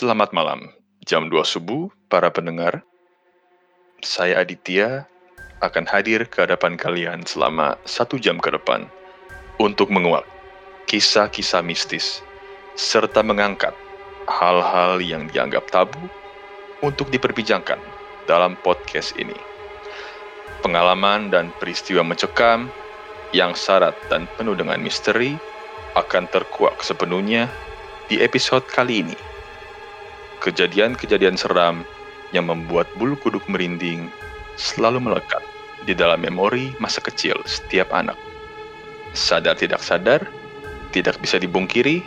Selamat malam, jam 2 subuh para pendengar. Saya Aditya akan hadir ke hadapan kalian selama satu jam ke depan untuk menguak kisah-kisah mistis serta mengangkat hal-hal yang dianggap tabu untuk diperbincangkan dalam podcast ini. Pengalaman dan peristiwa mencekam yang syarat dan penuh dengan misteri akan terkuak sepenuhnya di episode kali ini. Kejadian-kejadian seram yang membuat bulu kuduk merinding selalu melekat di dalam memori masa kecil setiap anak. Sadar tidak sadar, tidak bisa dibungkiri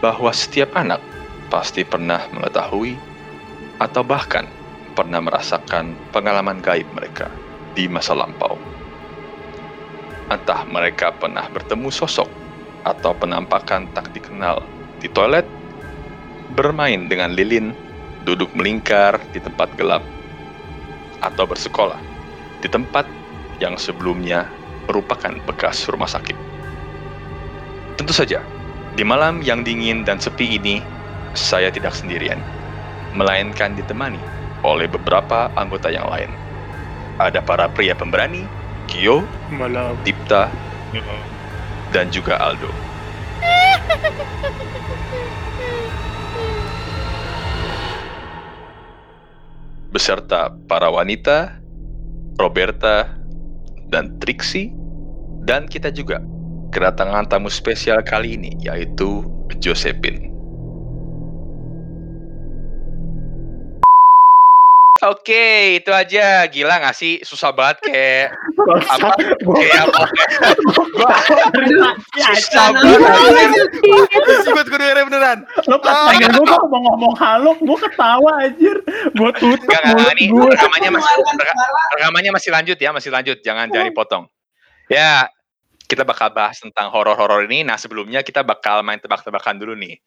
bahwa setiap anak pasti pernah mengetahui atau bahkan pernah merasakan pengalaman gaib mereka di masa lampau. Entah mereka pernah bertemu sosok atau penampakan tak dikenal di toilet, bermain dengan lilin, duduk melingkar di tempat gelap, atau bersekolah di tempat yang sebelumnya merupakan bekas rumah sakit. Tentu saja, di malam yang dingin dan sepi ini, saya tidak sendirian, melainkan ditemani oleh beberapa anggota yang lain. Ada para pria pemberani, Kyo, Malam. Dipta, dan juga Aldo. Beserta para wanita, Roberta, dan Trixie, dan kita juga kedatangan tamu spesial kali ini yaitu Josephine. Oke, itu aja. Gila gak sih? Susah banget kayak apa? Kayak apa? Susah banget. Ikut gue dengerin beneran. Lo pas pengen gue kok mau ngomong halo, gue ketawa anjir. Gue tutup mulut nih gue. rekamannya masih reka- rekamannya masih lanjut ya, masih lanjut. Jangan jangan dipotong. Ya, kita bakal bahas tentang horor-horor ini. Nah, sebelumnya kita bakal main tebak-tebakan dulu nih.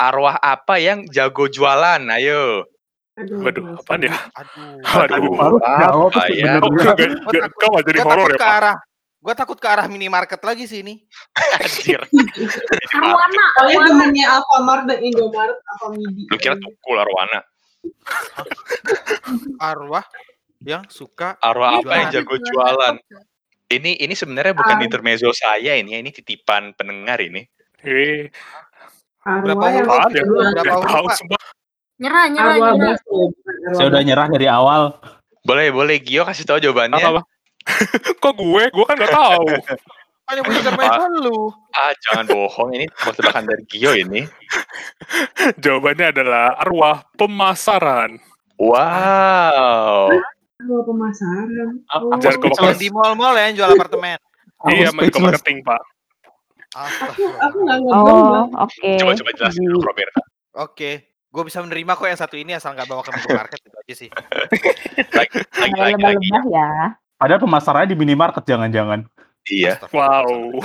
Arwah apa yang jago jualan? Ayo. Waduh, apaan ya? Aduh. Aduh, Aduh, jawab apa ya? takut- Kau jadi Gue horor takut ya, ke Pak? arah gue takut ke arah minimarket lagi sih ini. Anjir. Arwana, Kalian temennya Alfamart dan Indomaret apa Midi? Lu kira tukul arwana? Arwah yang suka Arwah apa yang jago jualan? Ini ini sebenarnya bukan Ah. intermezzo saya ini, ya, ini titipan pendengar ini. Arwah Berapa yang ya? jualan. Berapa Nyerah, nyerah, Arwah nyerah. Arwah Saya udah nyerah dari awal. Boleh, boleh Gio kasih tahu jawabannya. Apa, apa? Kok gue? Gue kan gak tahu. Kan yang punya main lu. Ah, jangan bohong. Ini tebak-tebakan dari Gio ini. Jawabannya adalah arwah pemasaran. Wow. Arwah pemasaran. Oh. Di mall-mall ya yang jual apartemen. Iya, main ke marketing, Pak. Aku aku nggak ngeblong Oh, oke. Coba coba jelasin dulu Roberta. Oke, gue bisa menerima kok yang satu ini asal nggak bawa ke minimarket itu aja sih. Lagi lagi lagi, lagi. ya. Padahal pemasarannya di minimarket jangan-jangan. Iya. Wow.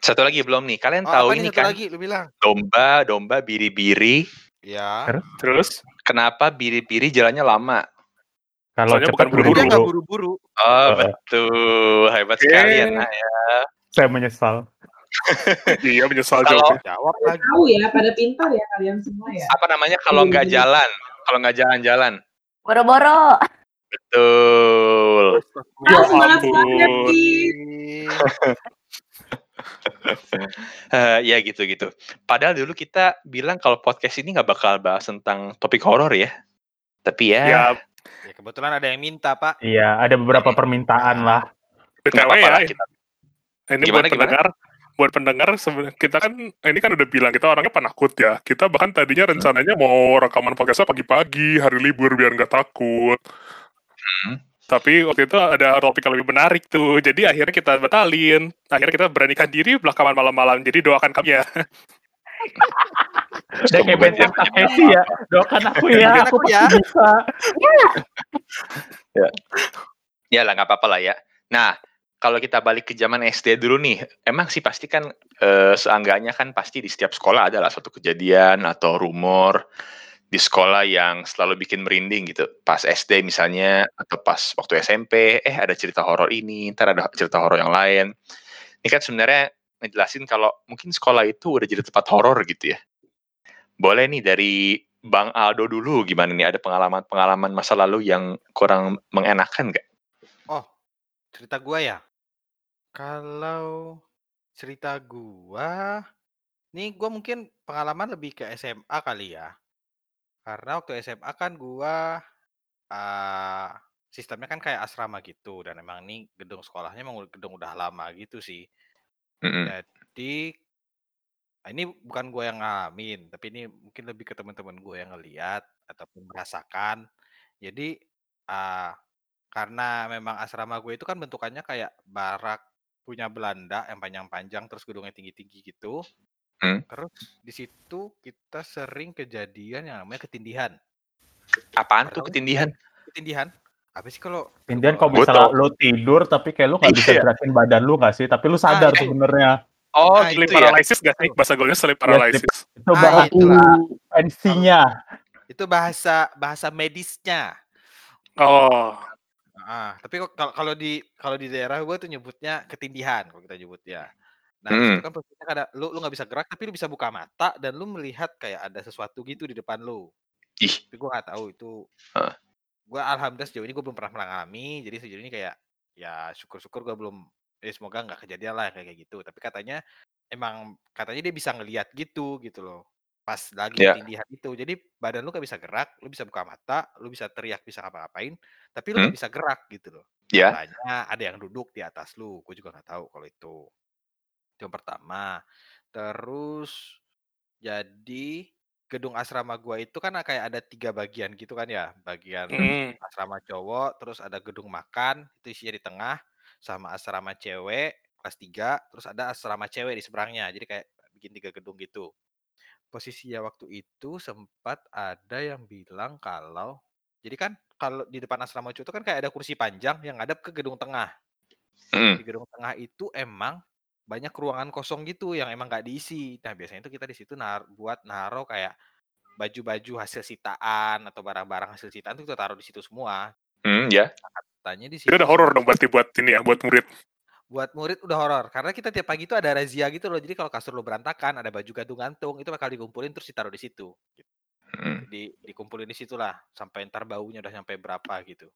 Satu lagi belum nih. Kalian Oh, tahu ini kan lagi lu bilang? domba domba biri-biri. Ya. Terus? Kenapa biri-biri jalannya lama? Kalau Soalnya cepat buru-buru. buru-buru. buru-buru. Oh, betul. Hebat sekali ya, Nak, ya. Saya menyesal. iya, menyesal Kalau-. Jawab lagi. Tahu ya, pada pintar ya kalian semua ya. Apa namanya kalau nggak jalan? Kalau nggak jalan-jalan. Boro-boro. Betul. Ya Ah, semangat banget sih. Eh, ya gitu-gitu. Padahal dulu kita bilang kalau podcast ini nggak bakal bahas tentang topik horor ya. Tapi ya, Ya, Ya kebetulan ada yang minta, Pak. Iya, ada beberapa permintaan lah. BTW apa-apa ya, lah kita. ini Gimana, buat gimana? pendengar, buat pendengar seben- kita kan ini kan udah bilang kita orangnya penakut ya. Kita bahkan tadinya rencananya mau rekaman podcastnya pagi-pagi, hari libur biar nggak takut. Hmm. Tapi waktu itu ada topik yang lebih menarik tuh, jadi akhirnya kita batalin. Akhirnya kita beranikan diri belakangan malam-malam. Jadi doakan kami ya. Udah kayak Takeshi ya. Doakan aku ya, aku ya. pasti bisa. Ya lah nggak apa-apa lah ya. Nah, kalau kita balik ke zaman SD dulu nih, emang sih pasti kan eh, seenggaknya kan pasti di setiap sekolah adalah suatu kejadian atau rumor di sekolah yang selalu bikin merinding gitu. Pas SD misalnya atau pas waktu SMP, eh ada cerita horor ini, ntar ada cerita horor yang lain. Ini kan sebenarnya ngejelasin kalau mungkin sekolah itu udah jadi tempat horor gitu ya. Boleh nih dari Bang Aldo dulu gimana nih? Ada pengalaman-pengalaman masa lalu yang kurang mengenakan nggak? Oh, cerita gua ya? Kalau cerita gua, nih gua mungkin pengalaman lebih ke SMA kali ya. Karena waktu SMA kan gua uh, sistemnya kan kayak asrama gitu dan emang nih gedung sekolahnya emang gedung udah lama gitu sih. -mm. Jadi Nah, ini bukan gue yang ngalamin, tapi ini mungkin lebih ke teman-teman gue yang ngeliat ataupun merasakan. Jadi uh, karena memang asrama gue itu kan bentukannya kayak barak punya Belanda yang panjang-panjang terus gedungnya tinggi-tinggi gitu. Hmm. Terus di situ kita sering kejadian yang namanya ketindihan. Apaan tuh ketindihan? Ketindihan? Apa sih kalau kok Gua bisa lo tidur tapi kayak lo nggak bisa Iya. gerakin badan lu nggak sih? Tapi lu sadar iya. sebenarnya. Oh Nah, Sleep ya? paralysis gak sih? Bahasa gaulnya sleep paralysis. Itu Ah, bahasa itulah. pensinya. itu bahasa bahasa medisnya. Oh, Ah, tapi kok kalau kalau di kalau di daerah gue tuh nyebutnya ketindihan kalau kita nyebut ya. Nah, Hmm. situ kan posisinya ada lu lu nggak bisa gerak tapi lu bisa buka mata dan lu melihat kayak ada sesuatu gitu di depan lu. Ih. Tapi gue nggak tahu itu. Heeh. Gue alhamdulillah sejauh ini gue belum pernah mengalami. Jadi sejauh ini kayak ya syukur-syukur gue belum eh semoga nggak kejadian lah kayak gitu. Tapi katanya emang katanya dia bisa ngelihat gitu gitu loh. Pas lagi Ya. ketindihan itu. Jadi badan lu gak bisa gerak, lu bisa buka mata, lu bisa teriak, bisa ngapa-ngapain, tapi lu Hmm. nggak bisa gerak gitu loh. Ya. Katanya ada yang duduk di atas lu, gue juga nggak tahu kalau itu. Itu yang pertama. Terus jadi gedung asrama gua itu kan kayak ada tiga bagian gitu kan ya, bagian Hmm. asrama cowok, terus ada gedung makan itu isinya di tengah, sama asrama cewek kelas 3, terus ada asrama cewek di seberangnya. Jadi kayak bikin tiga gedung gitu. Posisinya waktu itu sempat ada yang bilang kalau jadi kan kalau di depan asrama itu kan kayak ada kursi panjang yang ngadap ke gedung tengah. Hmm. Di gedung tengah itu emang banyak ruangan kosong gitu yang emang nggak diisi. Nah, biasanya itu kita di situ nar buat naruh kayak baju-baju hasil sitaan atau barang-barang hasil sitaan itu kita taruh di situ semua. Hmm, ya. Katanya di Itu situ udah horor dong berarti buat ini ya, buat murid. Buat murid udah horor karena kita tiap pagi itu ada razia gitu loh. Jadi kalau kasur lo berantakan, ada baju gantung-gantung, itu bakal dikumpulin terus ditaruh di situ. Gitu. Hmm. Di dikumpulin di situ lah sampai ntar baunya udah sampai berapa gitu.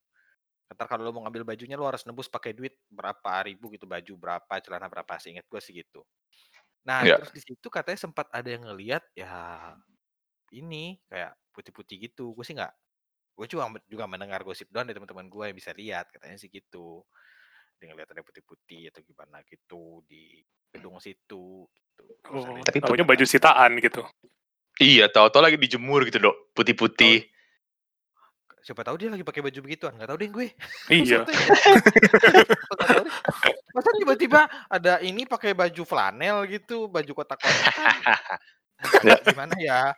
Ntar kalau lo mau ngambil bajunya lo harus nebus pakai duit berapa ribu gitu baju berapa celana berapa seingat gue sih gitu. Nah Ya. terus di situ katanya sempat ada yang ngelihat ya ini kayak putih-putih gitu. Gue sih nggak, gue juga juga mendengar gosip doang dari teman-teman gue yang bisa lihat katanya sih gitu. Dia ngeliat ada putih-putih atau gimana gitu di gedung situ. Gitu. Oh, Tapi taunya baju sitaan gitu. Iya, tahu-tahu lagi dijemur gitu, Dok. Putih-putih. siapa tahu dia lagi pakai baju begituan nggak tahu deh gue Iya. Deh. masa tiba-tiba ada ini pakai baju flanel gitu baju kotak-kotak gimana ya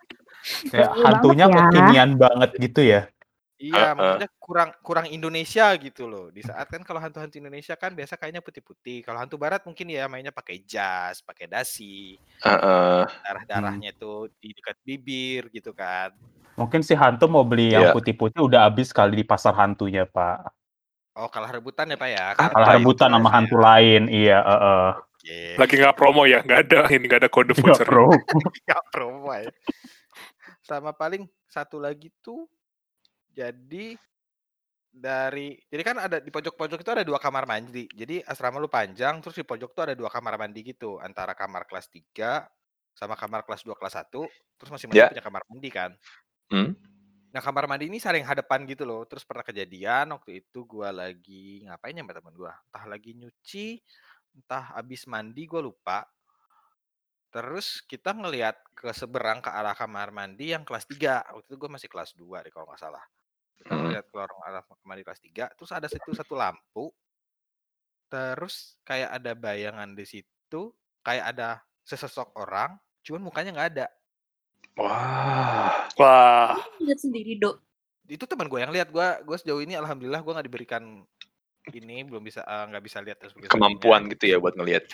Kayak hantunya ya. kekinian banget gitu ya. Iya Heeh. maksudnya kurang kurang Indonesia gitu loh di saat kan kalau hantu-hantu Indonesia kan biasa kayaknya putih-putih kalau hantu Barat mungkin ya mainnya pakai jas pakai dasi Heeh. darah-darahnya tuh di dekat bibir gitu kan Mungkin si hantu mau beli yang Iya. putih-putih udah habis kali di pasar hantunya, Pak. oh kalah rebutan ya pak ya Apa Kalah itu rebutan sama ya. hantu lain, iya, heeh. Oke. Lagi nggak promo ya, nggak ada ini nggak ada kode Iya, voucher. bro. Nggak promo ya. Sama paling satu lagi tuh jadi dari jadi kan ada di pojok-pojok itu ada dua kamar mandi. Jadi asrama lu panjang terus di pojok tuh ada dua kamar mandi gitu antara kamar kelas 3 sama kamar kelas 2 kelas 1 terus masing-masing Ya. punya kamar mandi kan. Hmm. Nah, kamar mandi ini saling hadapan gitu loh. Terus pernah kejadian waktu itu gua lagi ngapain ya sama teman gua? Entah lagi nyuci, entah habis mandi gua lupa. Terus kita ngelihat ke seberang ke arah kamar mandi yang kelas 3. Waktu itu gue masih kelas 2 deh kalau nggak salah. Kita Hmm. ngelihat ke lorong arah kamar mandi kelas 3, terus ada situ satu lampu. Terus kayak ada bayangan di situ, kayak ada sesosok orang, cuman mukanya nggak ada. Wah. Wah, Lihat sendiri, Dok. Itu teman gue yang lihat. Gua gue sejauh ini alhamdulillah gua nggak diberikan ini belum bisa eh, nggak bisa lihat sebagainya. Kemampuan gitu ya buat ngelihat.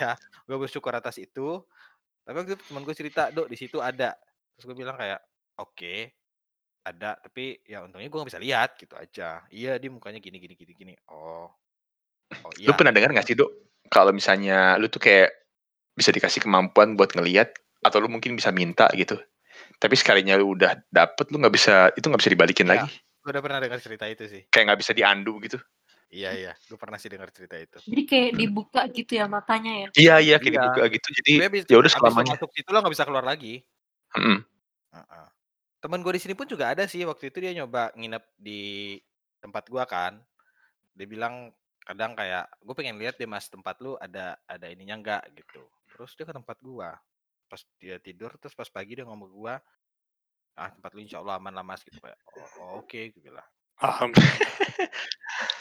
gue bersyukur atas itu tapi waktu itu teman gue cerita dok di situ ada terus gue bilang kayak oke ada tapi ya untungnya gue nggak bisa lihat gitu aja iya dia mukanya gini gini gini gini oh oh Lu iya pernah dengar nggak sih, Dok? Kalau misalnya lu tuh kayak bisa dikasih kemampuan buat ngelihat atau lu mungkin bisa minta gitu. Tapi sekalinya lu udah dapet lu nggak bisa itu nggak bisa dibalikin Iya. lagi. Gue udah pernah dengar cerita itu sih. Kayak nggak bisa diandu gitu. Iya iya, gue pernah sih dengar cerita itu. Jadi kayak dibuka gitu ya matanya ya. Iya iya kayak Iya. dibuka gitu. Jadi ya udah lu selamanya. masuk situ lo nggak bisa keluar lagi. Mm-mm. Heeh. Temen gue di sini pun juga ada sih waktu itu dia nyoba nginep di tempat gua kan. Dia bilang kadang kayak gue pengen lihat deh mas tempat lu ada ada ininya enggak gitu. Terus dia ke tempat gua. Pas dia tidur terus pas pagi dia ngomong ke gua ah tempat lu insya Allah aman lah mas gitu kayak oh, oh, oke gue bilang. Alhamdulillah.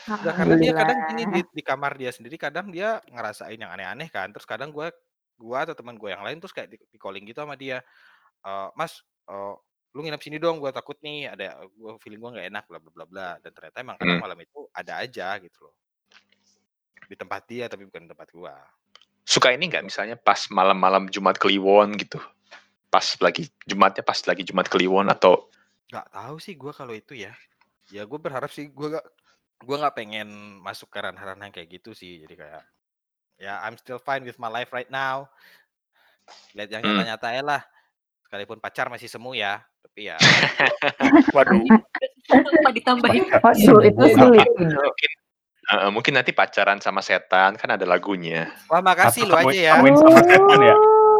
Nah, karena dia kadang gini di, di kamar dia sendiri kadang dia ngerasain yang aneh-aneh kan. Terus kadang gua gua atau teman gue yang lain terus kayak di, di calling gitu sama dia. "Eh, mas, eh, lu nginep sini dong, gua takut nih ada gua feeling gua nggak enak bla bla bla bla." Dan ternyata emang kadang Hmm. malam itu ada aja gitu loh. Di tempat dia tapi bukan di tempat gua. Suka ini nggak misalnya pas malam-malam Jumat Kliwon gitu. Pas lagi Jumatnya pas lagi Jumat Kliwon atau Nggak tahu sih gua kalau itu ya. Ya gue berharap sih gua gak gua nggak pengen masuk ke ranah-ranah yang kayak gitu sih. Jadi kayak ya I'm still fine with my life right now. Lihat yang Hmm. nyata-nyata ya lah. Sekalipun pacar masih semu ya, tapi ya Waduh. Ditambahin. Waduh, itu sulit. mungkin eh, mungkin nanti pacaran sama setan kan ada lagunya. Wah makasih lu aja ya. Kawin sama setan ya.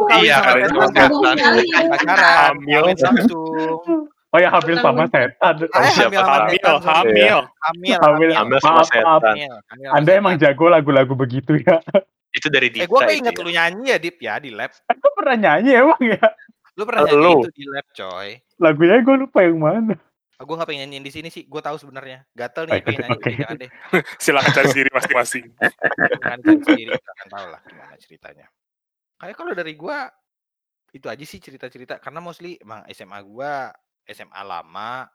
Kawin Iya, sama kawin sama setan, setan. Pacaran, Hamil. langsung. Oh ya hamil sama setan. Eh, siapa hamil Hamil, hamil. Hamil, Hamil, hamil. Hamil sama setan. Hamil, hamil sama Anda emang jago lagu-lagu begitu ya. Itu dari Eh Dita gue itu inget ya. lu nyanyi ya Dip ya di lab. Aku pernah nyanyi emang ya. Lu pernah nyanyi itu di lab coy. Lagunya gue lupa yang mana. Oh, gue gak pengen nyanyiin di sini sih. Gue tahu sebenarnya. Gatel nih pengen nyanyi. tapi Jangan deh. Silakan cari sendiri masing-masing. Jangan cari sendiri. Kalian tahu lah gimana ceritanya. Kayak kalau dari gue itu aja sih cerita-cerita. Karena mostly emang SMA gue SMA lama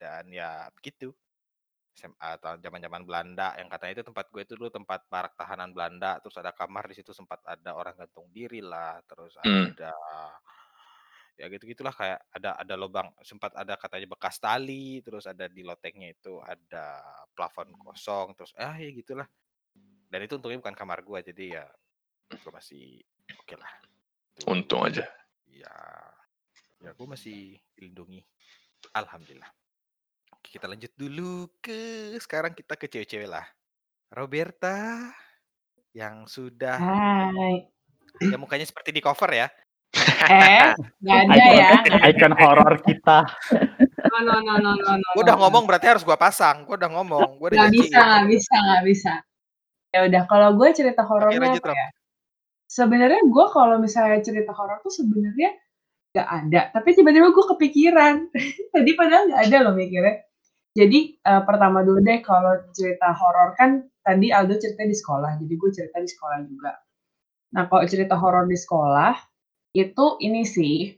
dan ya begitu. SMA tahun zaman-zaman Belanda yang katanya itu tempat gue itu dulu tempat barak tahanan Belanda terus ada kamar di situ sempat ada orang gantung diri lah terus Hmm. ada ya gitu gitulah kayak ada ada lubang sempat ada katanya bekas tali terus ada di lotengnya itu ada plafon kosong terus ah ya gitulah. Dan itu untungnya bukan kamar gua jadi ya gua masih oke lah Itu, Untung aja. ya ya gua masih dilindungi. Alhamdulillah. Oke, kita lanjut dulu ke sekarang kita ke cewek-cewek lah. Roberta yang sudah Hai. ya mukanya seperti di cover ya Eh, nggak ada ya. Icon horor kita. No, no, no, no, no, no. Gue udah ngomong berarti harus gua pasang. Gue udah ngomong. Gue udah Nggak bisa, nggak bisa, nggak bisa. Ya udah, kalau gue cerita horornya apa ya? Sebenarnya gue kalau misalnya cerita horor tuh sebenarnya nggak ada. Tapi tiba-tiba gue kepikiran. Tadi padahal nggak ada loh mikirnya. Jadi eh, pertama dulu deh kalau cerita horor kan tadi Aldo cerita di sekolah. Jadi gue cerita di sekolah juga. Nah kalau cerita horor di sekolah itu ini sih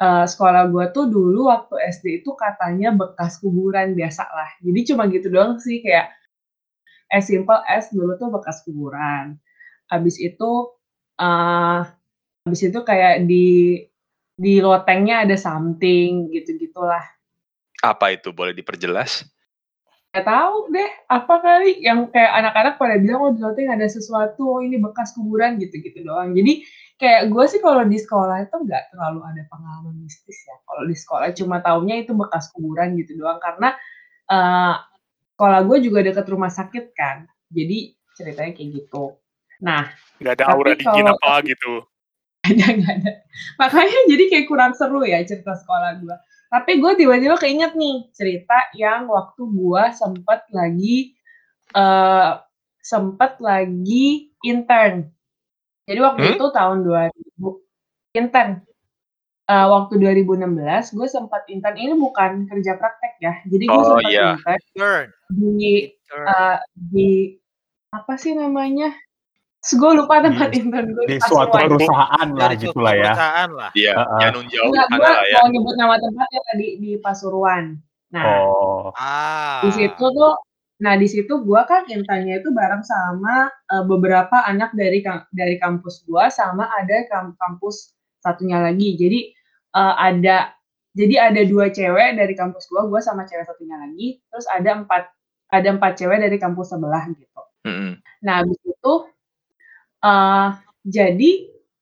eh, sekolah gue tuh dulu waktu SD itu katanya bekas kuburan biasa lah. Jadi cuma gitu doang sih kayak as simple as dulu tuh bekas kuburan. Habis itu eh habis itu kayak di di lotengnya ada something gitu-gitulah. Apa itu boleh diperjelas? Gak tahu deh apa kali yang kayak anak-anak pada bilang oh di loteng ada sesuatu, oh ini bekas kuburan gitu-gitu doang. Jadi kayak gue sih kalau di sekolah itu nggak terlalu ada pengalaman mistis ya. Kalau di sekolah cuma taunya itu bekas kuburan gitu doang karena eh sekolah gue juga deket rumah sakit kan. Jadi ceritanya kayak gitu. Nah, Nggak ada aura dingin apa gitu. ada nggak ada. Makanya jadi kayak kurang seru ya cerita sekolah gue. Tapi gue tiba-tiba keinget nih cerita yang waktu gue sempet lagi eh sempet lagi intern. Jadi waktu Hmm? itu tahun 2000 intern. Eh, waktu 2016 gue sempat intern ini bukan kerja praktek ya. Jadi gue Oh, sempat iya. intern Turn. di Turn. eh, di apa sih namanya? Terus gue lupa tempat intern gue Di suatu Pasuruan. perusahaan lah Dari gitu suatu lah ya. perusahaan lah. Iya, Heeh. ya nun jauh Enggak, gue lah ya. mau nyebut nama tempatnya tadi di Pasuruan. Nah, Oh. Ah. di situ tuh, nah di situ gue kan internnya itu bareng sama eh, beberapa anak dari dari kampus gue sama ada kam- kampus satunya lagi. Jadi eh, ada jadi ada dua cewek dari kampus gue, gue sama cewek satunya lagi. Terus ada empat ada empat cewek dari kampus sebelah gitu. Mm-mm. Nah, habis itu eh jadi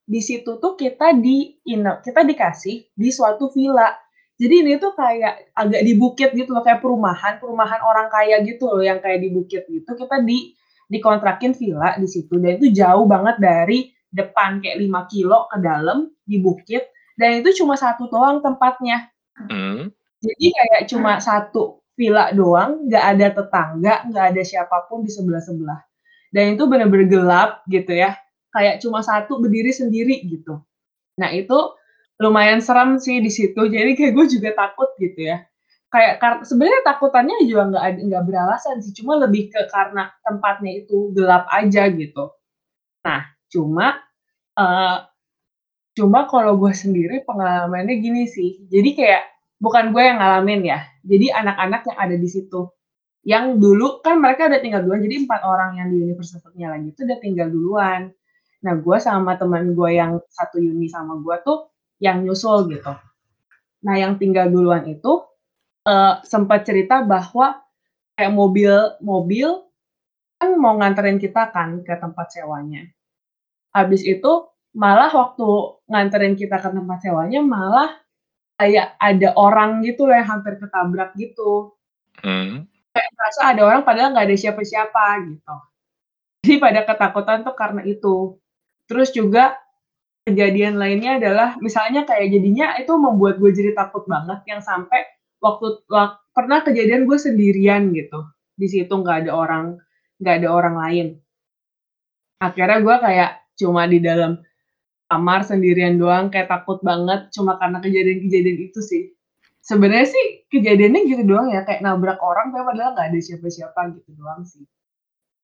di situ tuh kita di ine kita dikasih di suatu villa. Jadi ini tuh kayak agak di bukit gitu loh, kayak perumahan, perumahan orang kaya gitu loh, yang kayak di bukit gitu. Kita di dikontrakin villa di situ dan itu jauh banget dari depan kayak 5 kilo ke dalam di bukit dan itu cuma satu doang tempatnya. Hmm. Jadi kayak cuma satu villa doang, nggak ada tetangga, nggak ada siapa pun di sebelah-sebelah. Dan itu bener-bener gelap gitu ya, kayak cuma satu berdiri sendiri gitu. Nah itu lumayan serem sih di situ, jadi kayak gue juga takut gitu ya. Kayak sebenarnya takutannya juga nggak nggak beralasan sih, cuma lebih ke karena tempatnya itu gelap aja gitu. Nah, cuma, eee, cuma kalau gue sendiri pengalamannya gini sih, jadi kayak bukan gue yang ngalamin ya, jadi anak-anak yang ada di situ. Yang dulu kan mereka udah tinggal duluan, jadi 4 orang yang di universitasnya lagi itu udah tinggal duluan. Nah, gue sama teman gue yang satu uni sama gue tuh yang nyusul gitu. Nah, yang tinggal duluan itu, eee, sempet cerita bahwa kayak mobil mobil kan mau nganterin kita kan ke tempat sewanya. Habis itu malah waktu nganterin kita ke tempat sewanya, malah kayak ada orang gitu loh yang hampir ketabrak gitu. Hmm. Kayak ngerasa ada orang padahal nggak ada siapa-siapa gitu. Jadi pada ketakutan tuh karena itu. Terus juga kejadian lainnya adalah misalnya kayak jadinya itu membuat gue jadi takut banget yang sampai waktu wak pernah kejadian gue sendirian gitu, di situ nggak ada orang nggak ada orang lain. Akhirnya gue kayak cuma di dalam kamar sendirian doang, kayak takut banget cuma karena kejadian-kejadian itu sih. Sebenarnya sih kejadiannya gitu doang ya, kayak nabrak orang tapi padahal nggak ada siapa-siapa gitu doang sih.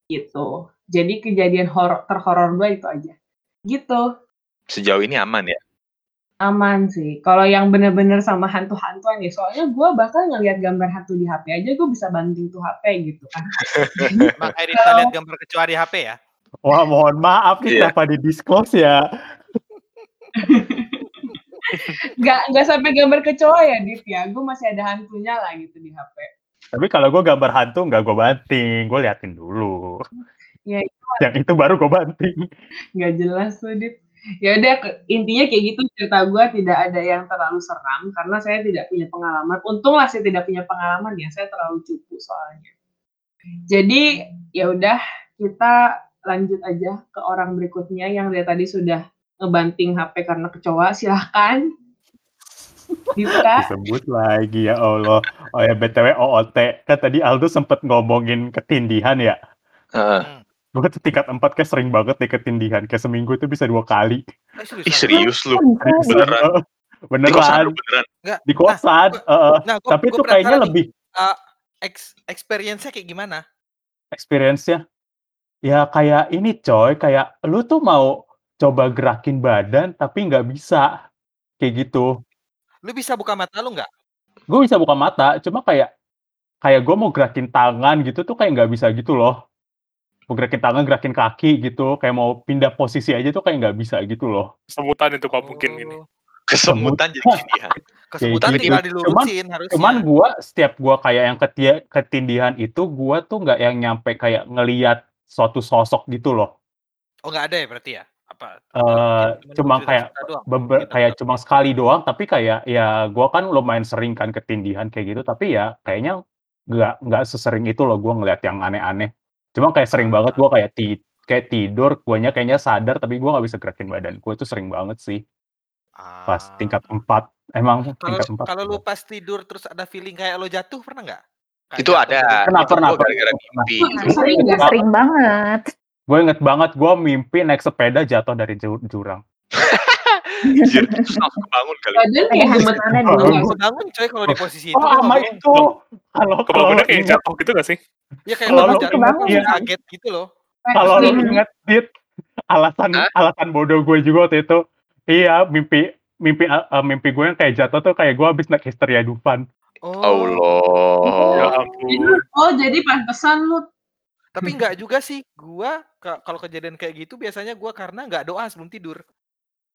Gitu. Jadi kejadian horor terhoror gue itu aja. Gitu. Sejauh ini aman ya? Aman sih, kalau yang bener-bener sama hantu-hantuan ya, soalnya gue bahkan ngelihat gambar hantu di HP aja gue bisa banting tuh HP gitu kan. Emang Erita lihat gambar kecoa di HP ya? Wah, mohon maaf nih Iya. kenapa di-disclose ya? Nggak nggak sampai gambar kecoa ya, Div, ya, gue masih ada hantunya lah gitu di HP. Tapi kalau gue gambar hantu nggak gue banting, gue liatin dulu. Ya itu Yang itu baru gue banting. nggak jelas tuh, Div. Ya udah, intinya kayak gitu cerita gue tidak ada yang terlalu seram karena saya tidak punya pengalaman. Untunglah saya tidak punya pengalaman ya, saya terlalu cupu soalnya. Jadi, ya udah kita lanjut aja ke orang berikutnya yang dari tadi sudah ngebanting HP karena kecoa, silahkan. Dibuka. Disebut lagi ya Allah. Oh ya BTW OOT, kan tadi Aldo sempet ngomongin ketindihan ya. Heeh. Gue tuh tingkat 4 kayak sering banget nih ketindihan. Kayak seminggu itu bisa dua kali. Eh, Ih serius lu? Beneran. Beneran? Di kosan Beneran. lu beneran? Enggak. Di kosan. heeh. Nah, gua, Tapi gua itu kayaknya lebih uh, ex experience-nya kayak gimana? experience-nya. Ya kayak ini coy, kayak lu tuh mau coba gerakin badan tapi nggak bisa. Kayak gitu. Lu bisa buka mata lu nggak? Gue bisa buka mata, cuma kayak kayak gue mau gerakin tangan gitu tuh kayak nggak bisa gitu loh. Mau gerakin tangan, gerakin kaki gitu, kayak mau pindah posisi aja tuh kayak nggak bisa gitu loh. Sebutan itu kok mungkin ini. Oh, Kesemutan jadi gini ya? kesebutan gitu. tinggal Cuman- dilurusin harusnya. Cuman gua setiap gua kayak yang ketia ketindihan itu gua tuh nggak yang nyampe kayak ngelihat suatu sosok gitu loh. Oh nggak ada ya berarti ya? Apa? Eh, Mungkin cuma kayak doang. Beber kayak cuma sekali doang, tapi kayak ya gua kan lumayan sering kan ketindihan kayak gitu, tapi ya kayaknya nggak nggak sesering itu loh gua ngelihat yang aneh-aneh. Cuma kayak sering banget gua kayak ti kayak tidur, guanya kayaknya sadar tapi gua nggak bisa gerakin badan. Gua itu sering banget sih pas Ah. tingkat 4. Emang Kalau tingkat 4. kalau lu pas tidur terus ada feeling kayak lo jatuh pernah nggak? Kayak Itu jatuh ada. Pernah, Itu pernah, gua gara-gara pernah. mimpi. Itu. sering nggak? Sering banget. Gue inget banget gue mimpi naik sepeda jatuh dari ju- jurang. Anjir, terus langsung kebangun kali. Badan kayak Oh, Lu dulu? bisa bangun coy kalau di posisi itu. Oh, lu sama itu. Kalau Kebangunnya kayak inget, jatuh gitu gak sih? Ya kayak Kalau lu terus iya. kaget gitu loh. kalau Sering. inget dit alasan Hah? alasan bodoh gue juga waktu itu. Iya, mimpi mimpi uh, mimpi gue yang kayak jatuh tuh kayak gue habis naik histeria Dufan. Oh. Ya Allah. ampun. Oh, jadi pantesan lu Tapi nggak juga sih. Gua ka- kalau kejadian kayak gitu biasanya gua karena nggak doa sebelum tidur.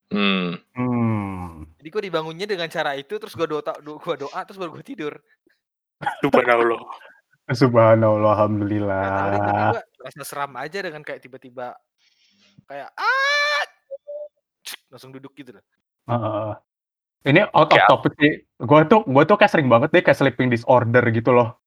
Hmm. Hmm. Jadi gua dibangunnya dengan cara itu terus gua doa do- gua doa terus baru gua tidur. Subhanallah. Subhanallah, alhamdulillah. gua rasa seram aja dengan kayak tiba-tiba kayak ah langsung duduk gitu loh. Heeh. Ini out of topic sih. Gua tuh gua tuh kayak sering banget deh kayak sleeping disorder gitu loh.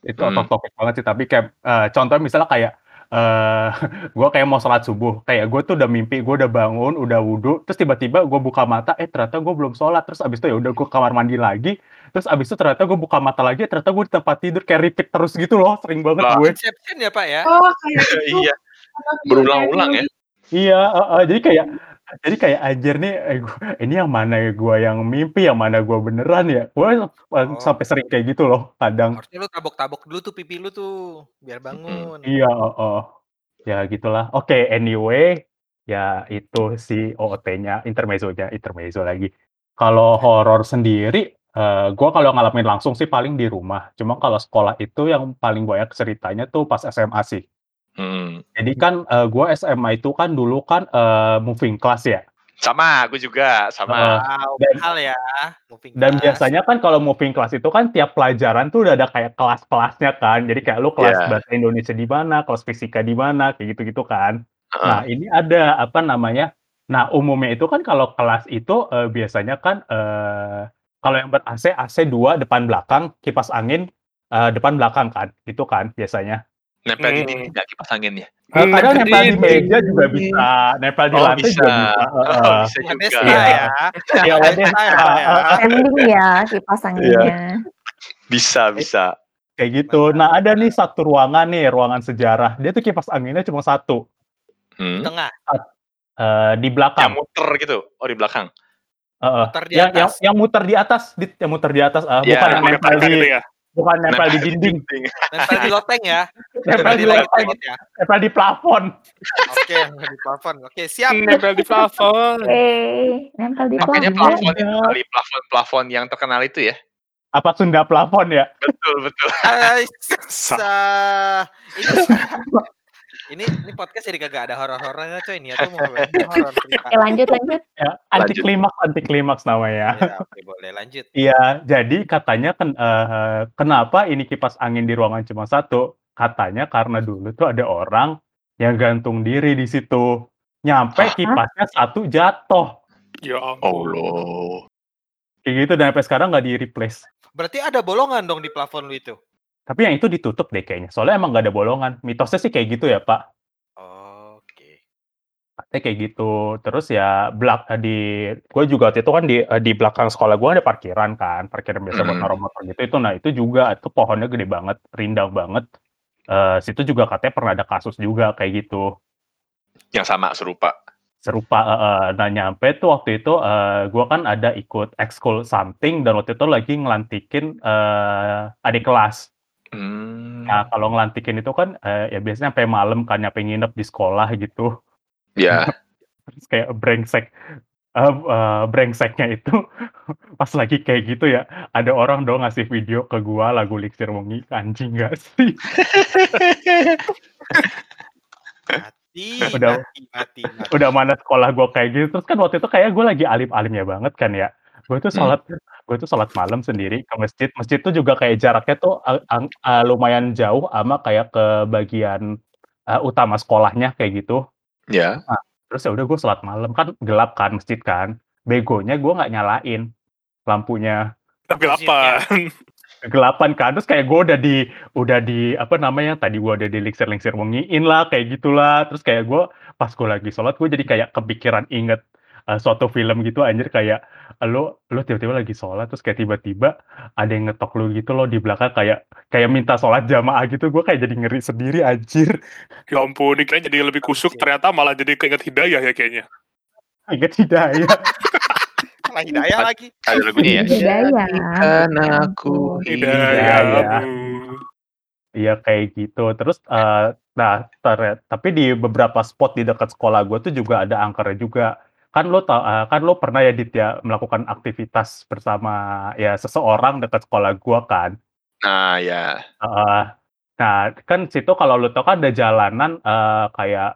Itu out of Hmm. topic banget sih, tapi kayak, eee, contohnya misalnya kayak, eee, gua kayak mau sholat subuh, kayak gue tuh udah mimpi, gue udah bangun, udah wudu, terus tiba-tiba gue buka mata, eh ternyata gue belum sholat, terus abis itu ya udah gue kamar mandi lagi, terus abis itu ternyata gue buka mata lagi, ternyata gue di tempat tidur kayak repeat terus gitu loh, sering banget gue. Inception ya, Pak, ya? Oh, kayak itu. Iya, film berulang-ulang ya. film Iya, heeh, jadi kayak jadi kayak anjir nih, eh, gua ini yang mana ya gua yang mimpi, yang mana gua beneran ya? Gue Oh. sampai sering kayak gitu loh kadang. Harusnya lu tabok-tabok dulu tuh pipi lu tuh, biar bangun. Iya, heeh. Ya gitulah. Oke, anyway, ya itu si OOT-nya, intermezzonya, intermezzo lagi. Kalau horor sendiri, eee, gua kalau ngalamin langsung sih paling di rumah. Cuma kalau sekolah itu yang paling banyak ceritanya tuh pas SMA sih. Hmm. Jadi kan, eee, gua SMA itu kan dulu kan, eee, moving class ya. Sama, aku juga, sama. Wow, Dan mahal ya, moving dan class. biasanya kan kalau moving class itu kan tiap pelajaran tuh udah ada kayak kelas-kelasnya kan. Jadi kayak lu kelas Iya. bahasa Indonesia di mana, kelas fisika di mana, kayak gitu-gitu kan. Heeh. Nah, ini ada, apa namanya, nah umumnya itu kan kalau kelas itu, eee, biasanya kan, eee, kalau yang ber-AC, AC 2 depan belakang, kipas angin, eee, depan belakang kan, gitu kan biasanya. Nempel di Hmm. dinding nggak kipas angin ya? Eee, Hmm, kadang nempel di di meja juga bisa, nempel di Oh, lantai bisa. juga bisa, Oh, bisa juga. Iya. ya. Iya, Wadesta ya, ya. Wadesta, Trending ya kipas anginnya. Bisa, bisa. Kayak gitu. Nah, ada nih satu ruangan nih, ruangan sejarah. Dia tuh kipas anginnya cuma satu, Di Hmm. tengah, eee, di Yang belakang. muter gitu? Oh, di belakang? Heeh. muter di Yang yang atas. yang muter di atas, dit yang muter di atas, eee, Iya. bukan yang nempel di gitu ya? Bukan nempel di Nempel dinding, Nempel di loteng ya. nempel di loteng, ya. nempel di plafon. Oke, di plafon. Oke, siap. Nempel di plafon. Oke, nempel di Makanya plafon. plafon itu kali, plafon-plafon yang terkenal itu ya? Apa Sunda plafon ya? Betul, betul. Sa- ini ini ini podcast jadi kagak ada horor-horornya coy ini atau mau horor cerita. Oke, lanjut lanjut. Ya, anti klimaks anti klimaks namanya. Ya, oke boleh lanjut. Iya, jadi katanya kan eee, kenapa ini kipas angin di ruangan cuma satu? Katanya karena dulu tuh ada orang yang gantung diri di situ. Nyampe Hah? kipasnya satu jatuh. Ya ampun. Allah. Kayak gitu dan sampai sekarang nggak di-replace. Berarti ada bolongan dong di plafon lu itu. Tapi yang itu ditutup deh kayaknya. Soalnya emang nggak ada bolongan. Mitosnya sih kayak gitu ya, Pak. Oke. Katanya kayak gitu. Terus ya belak di gue juga waktu itu kan di eee, di belakang sekolah gue ada parkiran kan, parkiran biasa buat Mhm. naruh motor gitu. Itu nah itu juga itu pohonnya gede banget, rindang banget. Eee, situ juga katanya pernah ada kasus juga kayak gitu. Yang sama, serupa. Serupa, heeh. Nah, nyampe tuh waktu itu, eee, gua kan ada ikut ekskul something dan waktu itu lagi ngelantikin, eee, adik kelas. Hmm. Nah, kalau ngelantikin itu kan, eee, ya biasanya sampai malam kan, nyampe nginep di sekolah gitu. Ya. Terus kayak brengsek, eee eee, brengseknya itu pas lagi kayak gitu ya, ada orang dong ngasih video ke gua lagu Liksir Wengi, anjing nggak sih? Mati, Udah mati, mati, mati. udah mana sekolah gua kayak gitu, terus kan waktu itu kayak gua lagi alim-alimnya banget kan ya. Gue tuh Hmm. sholat gue tuh sholat malam sendiri ke masjid. Masjid tuh juga kayak jaraknya tuh, eee, ang eee, lumayan jauh ama kayak ke bagian, eee, utama sekolahnya kayak gitu. Ya. Nah, terus ya udah gue sholat malam, kan gelap kan masjid kan. Begonya gue nggak nyalain lampunya. Tapi lapan. Kegelapan kan, terus kayak gue udah di udah di apa namanya, tadi gue udah dilingsir-lingsir wengiin lah, kayak gitulah. Terus kayak gue pas gue lagi sholat, gue jadi kayak kepikiran inget, eee, suatu film gitu anjir kayak, lu lu tiba-tiba lagi sholat, terus kayak tiba-tiba ada yang ngetok lu gitu loh di belakang kayak kayak minta sholat jamaah gitu, gue kayak jadi ngeri sendiri anjir. Ya ampun, ini kayaknya jadi lebih kusuk, ternyata malah jadi keinget hidayah ya kayaknya. Inget hidayah. Malah hidayah lagi. Ada lagunya ya? Hidayah. Kan aku Hidayah. Hidayah. Iya kayak gitu. Terus, eee, nah tere tapi di beberapa spot di dekat sekolah gue tuh juga ada angkernya juga. Kan lo tau eee, kan lo pernah ya Dit ya, melakukan aktivitas bersama ya seseorang dekat sekolah gua kan. Nah, ya. Heeh. Nah, kan situ kalau lu tau kan ada jalanan, eee, kayak,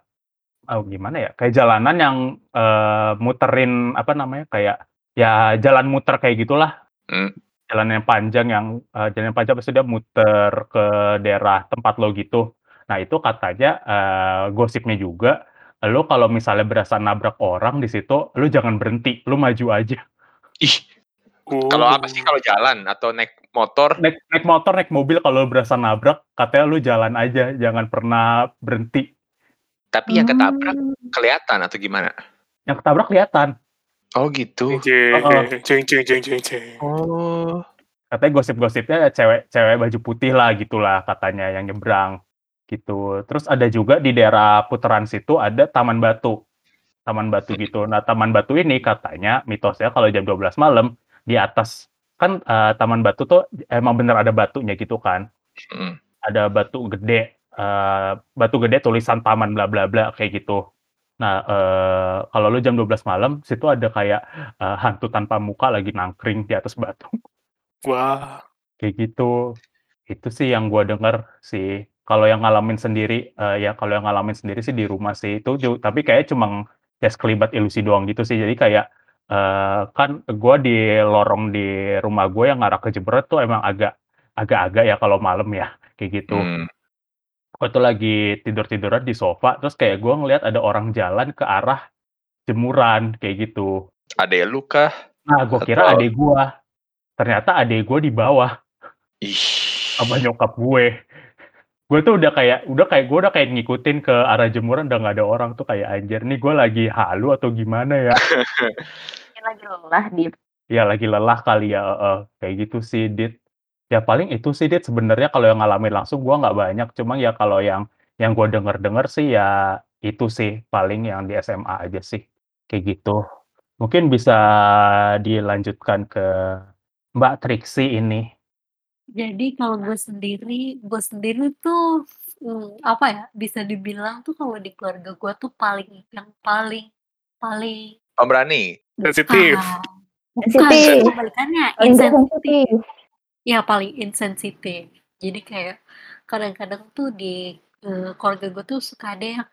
eee, gimana ya, kayak jalanan yang, eee, muterin apa namanya, kayak ya jalan muter kayak gitulah. Mmm. Jalan yang panjang yang, eee, jalan yang panjang maksudnya muter ke daerah tempat lo gitu. Nah itu katanya, eee, gosipnya juga, lu kalau misalnya berasa nabrak orang di situ, lu jangan berhenti, lu maju aja. Ih, Oh. kalau apa sih kalau jalan atau naik motor? Naik naik motor, naik mobil kalau lu berasa nabrak, katanya lu jalan aja, jangan pernah berhenti. Tapi yang ketabrak Hmm. kelihatan atau gimana? Yang ketabrak kelihatan. Oh gitu. Ceng, ceng, ceng, ceng, ceng. Oh. Katanya gosip-gosipnya cewek cewek baju putih lah gitulah katanya yang nyebrang gitu. Terus ada juga di daerah putaran situ ada Taman Batu. Taman Batu gitu. Nah, Taman Batu ini katanya mitosnya kalau jam 12 malam di atas kan eh, Taman Batu tuh emang bener ada batunya gitu kan. Hmm. Ada batu gede eh, batu gede tulisan taman bla bla bla kayak gitu. Nah, eh, kalau lu jam 12 malam situ ada kayak eh, hantu tanpa muka lagi nangkring di atas batu. Wah. Kayak gitu. Itu sih yang gua denger sih. Kalau yang ngalamin sendiri, eee, ya kalau yang ngalamin sendiri sih di rumah sih itu ju tapi kayaknya cuma ya sekelibat ilusi doang gitu sih. Jadi kayak, eee, kan gua di lorong di rumah gue yang ngarah ke Jember tuh emang agak agak-agak ya kalau malam ya, kayak gitu. Hmm. Gua tuh lagi tidur-tiduran di sofa, terus kayak gua ngelihat ada orang jalan ke arah jemuran, kayak gitu. Adek lu kah? Nah, gua kira Atau adek gua. Ternyata adek gua di bawah. Ih. Sama nyokap gue. Gue tuh udah kayak udah kayak gue udah kayak ngikutin ke arah jemuran udah nggak ada orang tuh kayak anjir nih gue lagi halu atau gimana ya? Lagi lelah, Dit. Ya lagi lelah kali ya, heeh, kayak gitu sih, Dit. Ya paling itu sih, Dit, sebenarnya kalau yang ngalamin langsung gua nggak banyak, cuma ya kalau yang yang gue denger-denger sih ya itu sih paling yang di SMA aja sih, kayak gitu. Mungkin bisa dilanjutkan ke Mbak Triksi ini. Jadi kalau gue sendiri, gue sendiri tuh, mmm, apa ya, bisa dibilang tuh kalau di keluarga gue tuh paling yang paling paling Pemberani. Sensitif. bukan, bukan, Sensitif. kebalikannya Insensitif. insensitif. Ya paling insensitif. Jadi kayak kadang-kadang tuh di, eee, keluarga gue tuh suka ada yang,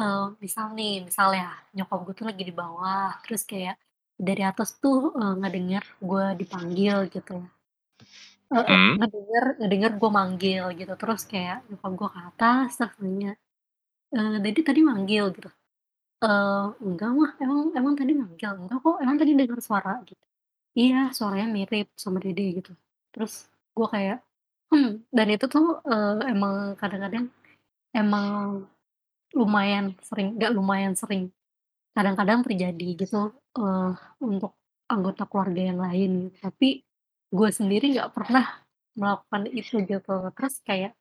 eee, misal nih, misal ya nyokap gue tuh lagi di bawah, terus kayak dari atas tuh, eee, ngedenger gue dipanggil gitu. Heeh, Hmm. ngedenger ngedenger gue manggil gitu, terus kayak nyokap gue ke atas terus nanya, eee, "Dede tadi manggil?" Gitu. Eee, "Enggak mah, emang emang tadi manggil?" "Enggak kok, emang tadi dengar suara." Gitu. "Iya, suaranya mirip sama Dede," gitu. Terus gue kayak, "Hmm," dan itu tuh, eee, emang kadang-kadang emang lumayan sering nggak lumayan sering, kadang-kadang terjadi gitu, eee, untuk anggota keluarga yang lain. Tapi gue sendiri nggak pernah melakukan itu gitu. Terus kayak,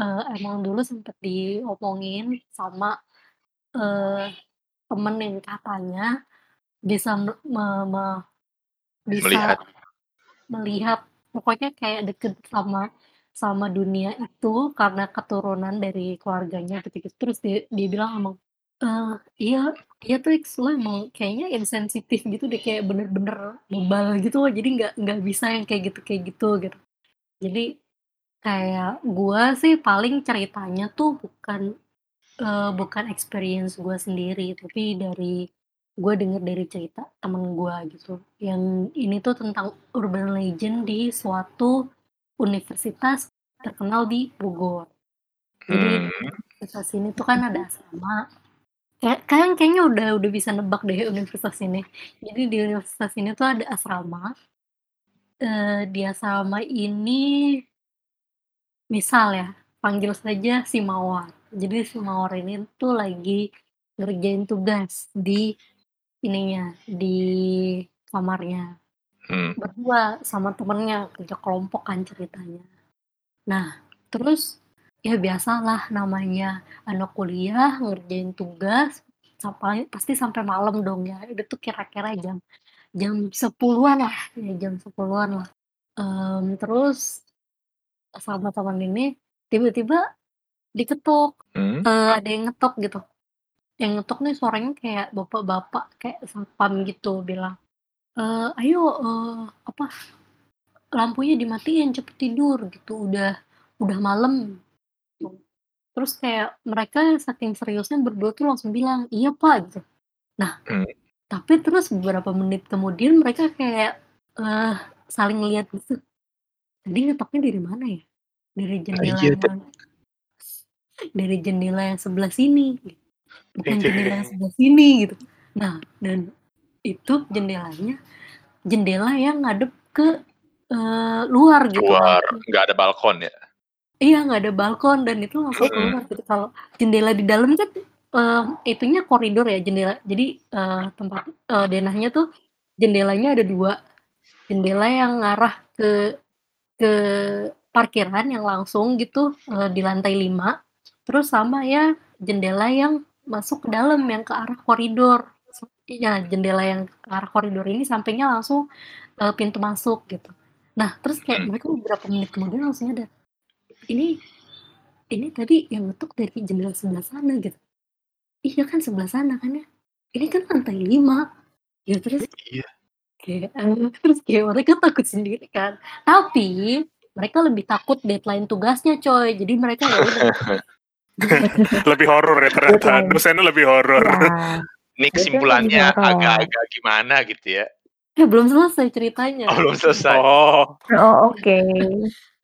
eee, emang dulu sempet diomongin sama, eee, temen yang katanya bisa me me bisa Melihat. melihat pokoknya kayak deket sama sama dunia itu karena keturunan dari keluarganya gitu-gitu. Terus dia dia bilang emang, eee, "Iya iya Trix, lo emang kayaknya insensitif gitu deh, kayak bener-bener bebal gitu loh, jadi nggak nggak bisa yang kayak gitu kayak gitu," gitu. Jadi kayak gua sih paling ceritanya tuh bukan, eee, bukan experience gua sendiri, tapi dari gua denger dari cerita temen gua gitu. Yang ini tuh tentang urban legend di suatu universitas terkenal di Bogor. Jadi Hmm. universitas ini tuh kan ada asrama. Kayak kalian kayaknya udah udah bisa nebak deh universitas ini. Jadi di universitas ini tuh ada asrama. Eee, di asrama ini misal ya, panggil saja si Mawar. Jadi si Mawar ini tuh lagi ngerjain tugas di ininya, di kamarnya. Hmm. Berdua sama temennya, kerja kelompok kan ceritanya. Nah, terus ya biasalah namanya anak kuliah ngerjain tugas sampai pasti sampai malam dong ya. Itu tuh kira-kira jam jam 10-an lah, ya jam 10-an lah. Mmm, terus sama temen ini tiba-tiba diketuk, Hmm. eee, ada yang ngetok gitu. Yang ngetok nih suaranya kayak bapak-bapak, kayak satpam gitu bilang, eee, "Ayo, eee, apa, lampunya dimatiin, cepet tidur," gitu, "udah udah malam." Terus kayak mereka saking seriusnya berdua tuh langsung bilang, "Iya Pak," gitu. Nah, Hmm. tapi terus beberapa menit kemudian mereka kayak, eee, saling lihat gitu. Tadi ngetoknya dari mana ya? Dari Nah jendela iya, yang dari jendela yang sebelah sini. bukan jendela yang sebelah sini gitu. Nah, dan itu jendelanya jendela yang ngadep ke eh, luar gitu Luar, nggak ada balkon ya? Iya nggak ada balkon dan itu langsung keluar gitu. Kalau jendela di dalam kan eh, itunya koridor ya jendela. Jadi eh, tempat eh, denahnya tuh jendelanya ada dua. Jendela yang ngarah ke ke parkiran yang langsung gitu eh, di lantai 5. Terus sama ya jendela yang masuk ke dalam yang ke arah koridor. Ya jendela yang ke arah koridor ini sampingnya langsung eh, pintu masuk gitu. Nah terus kayak mereka beberapa menit kemudian langsung ada ini ini tadi yang ngetuk dari jendela sebelah sana gitu. Iya kan sebelah sana kan ya. Ini kan lantai 5. Ya terus Iya. kayak eh, terus kayak mereka takut sendiri kan. Tapi mereka lebih takut deadline tugasnya coy. Jadi mereka ya lebih horor ya ternyata. Dosennya lebih horor. Ya, Ini kesimpulannya agak-agak gimana gitu ya? eh belum selesai ceritanya. Oh, belum selesai. Oh, Oh, oke.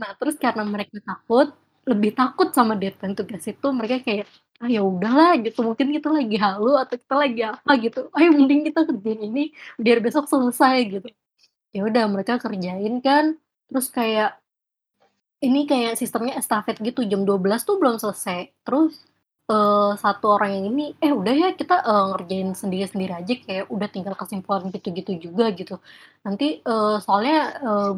Nah, terus karena mereka takut, lebih takut sama deadline tugas itu, mereka kayak ah ya udahlah gitu, mungkin kita lagi halu atau kita lagi apa gitu. Ayo mending kita kerjain ini biar besok selesai gitu. Ya udah mereka kerjain kan, terus kayak ini kayak sistemnya estafet gitu, jam 12 tuh belum selesai. Terus eh, satu orang yang ini, eh udah ya kita eh, ngerjain sendiri-sendiri aja kayak udah tinggal kesimpulan gitu-gitu juga gitu. Nanti eh, soalnya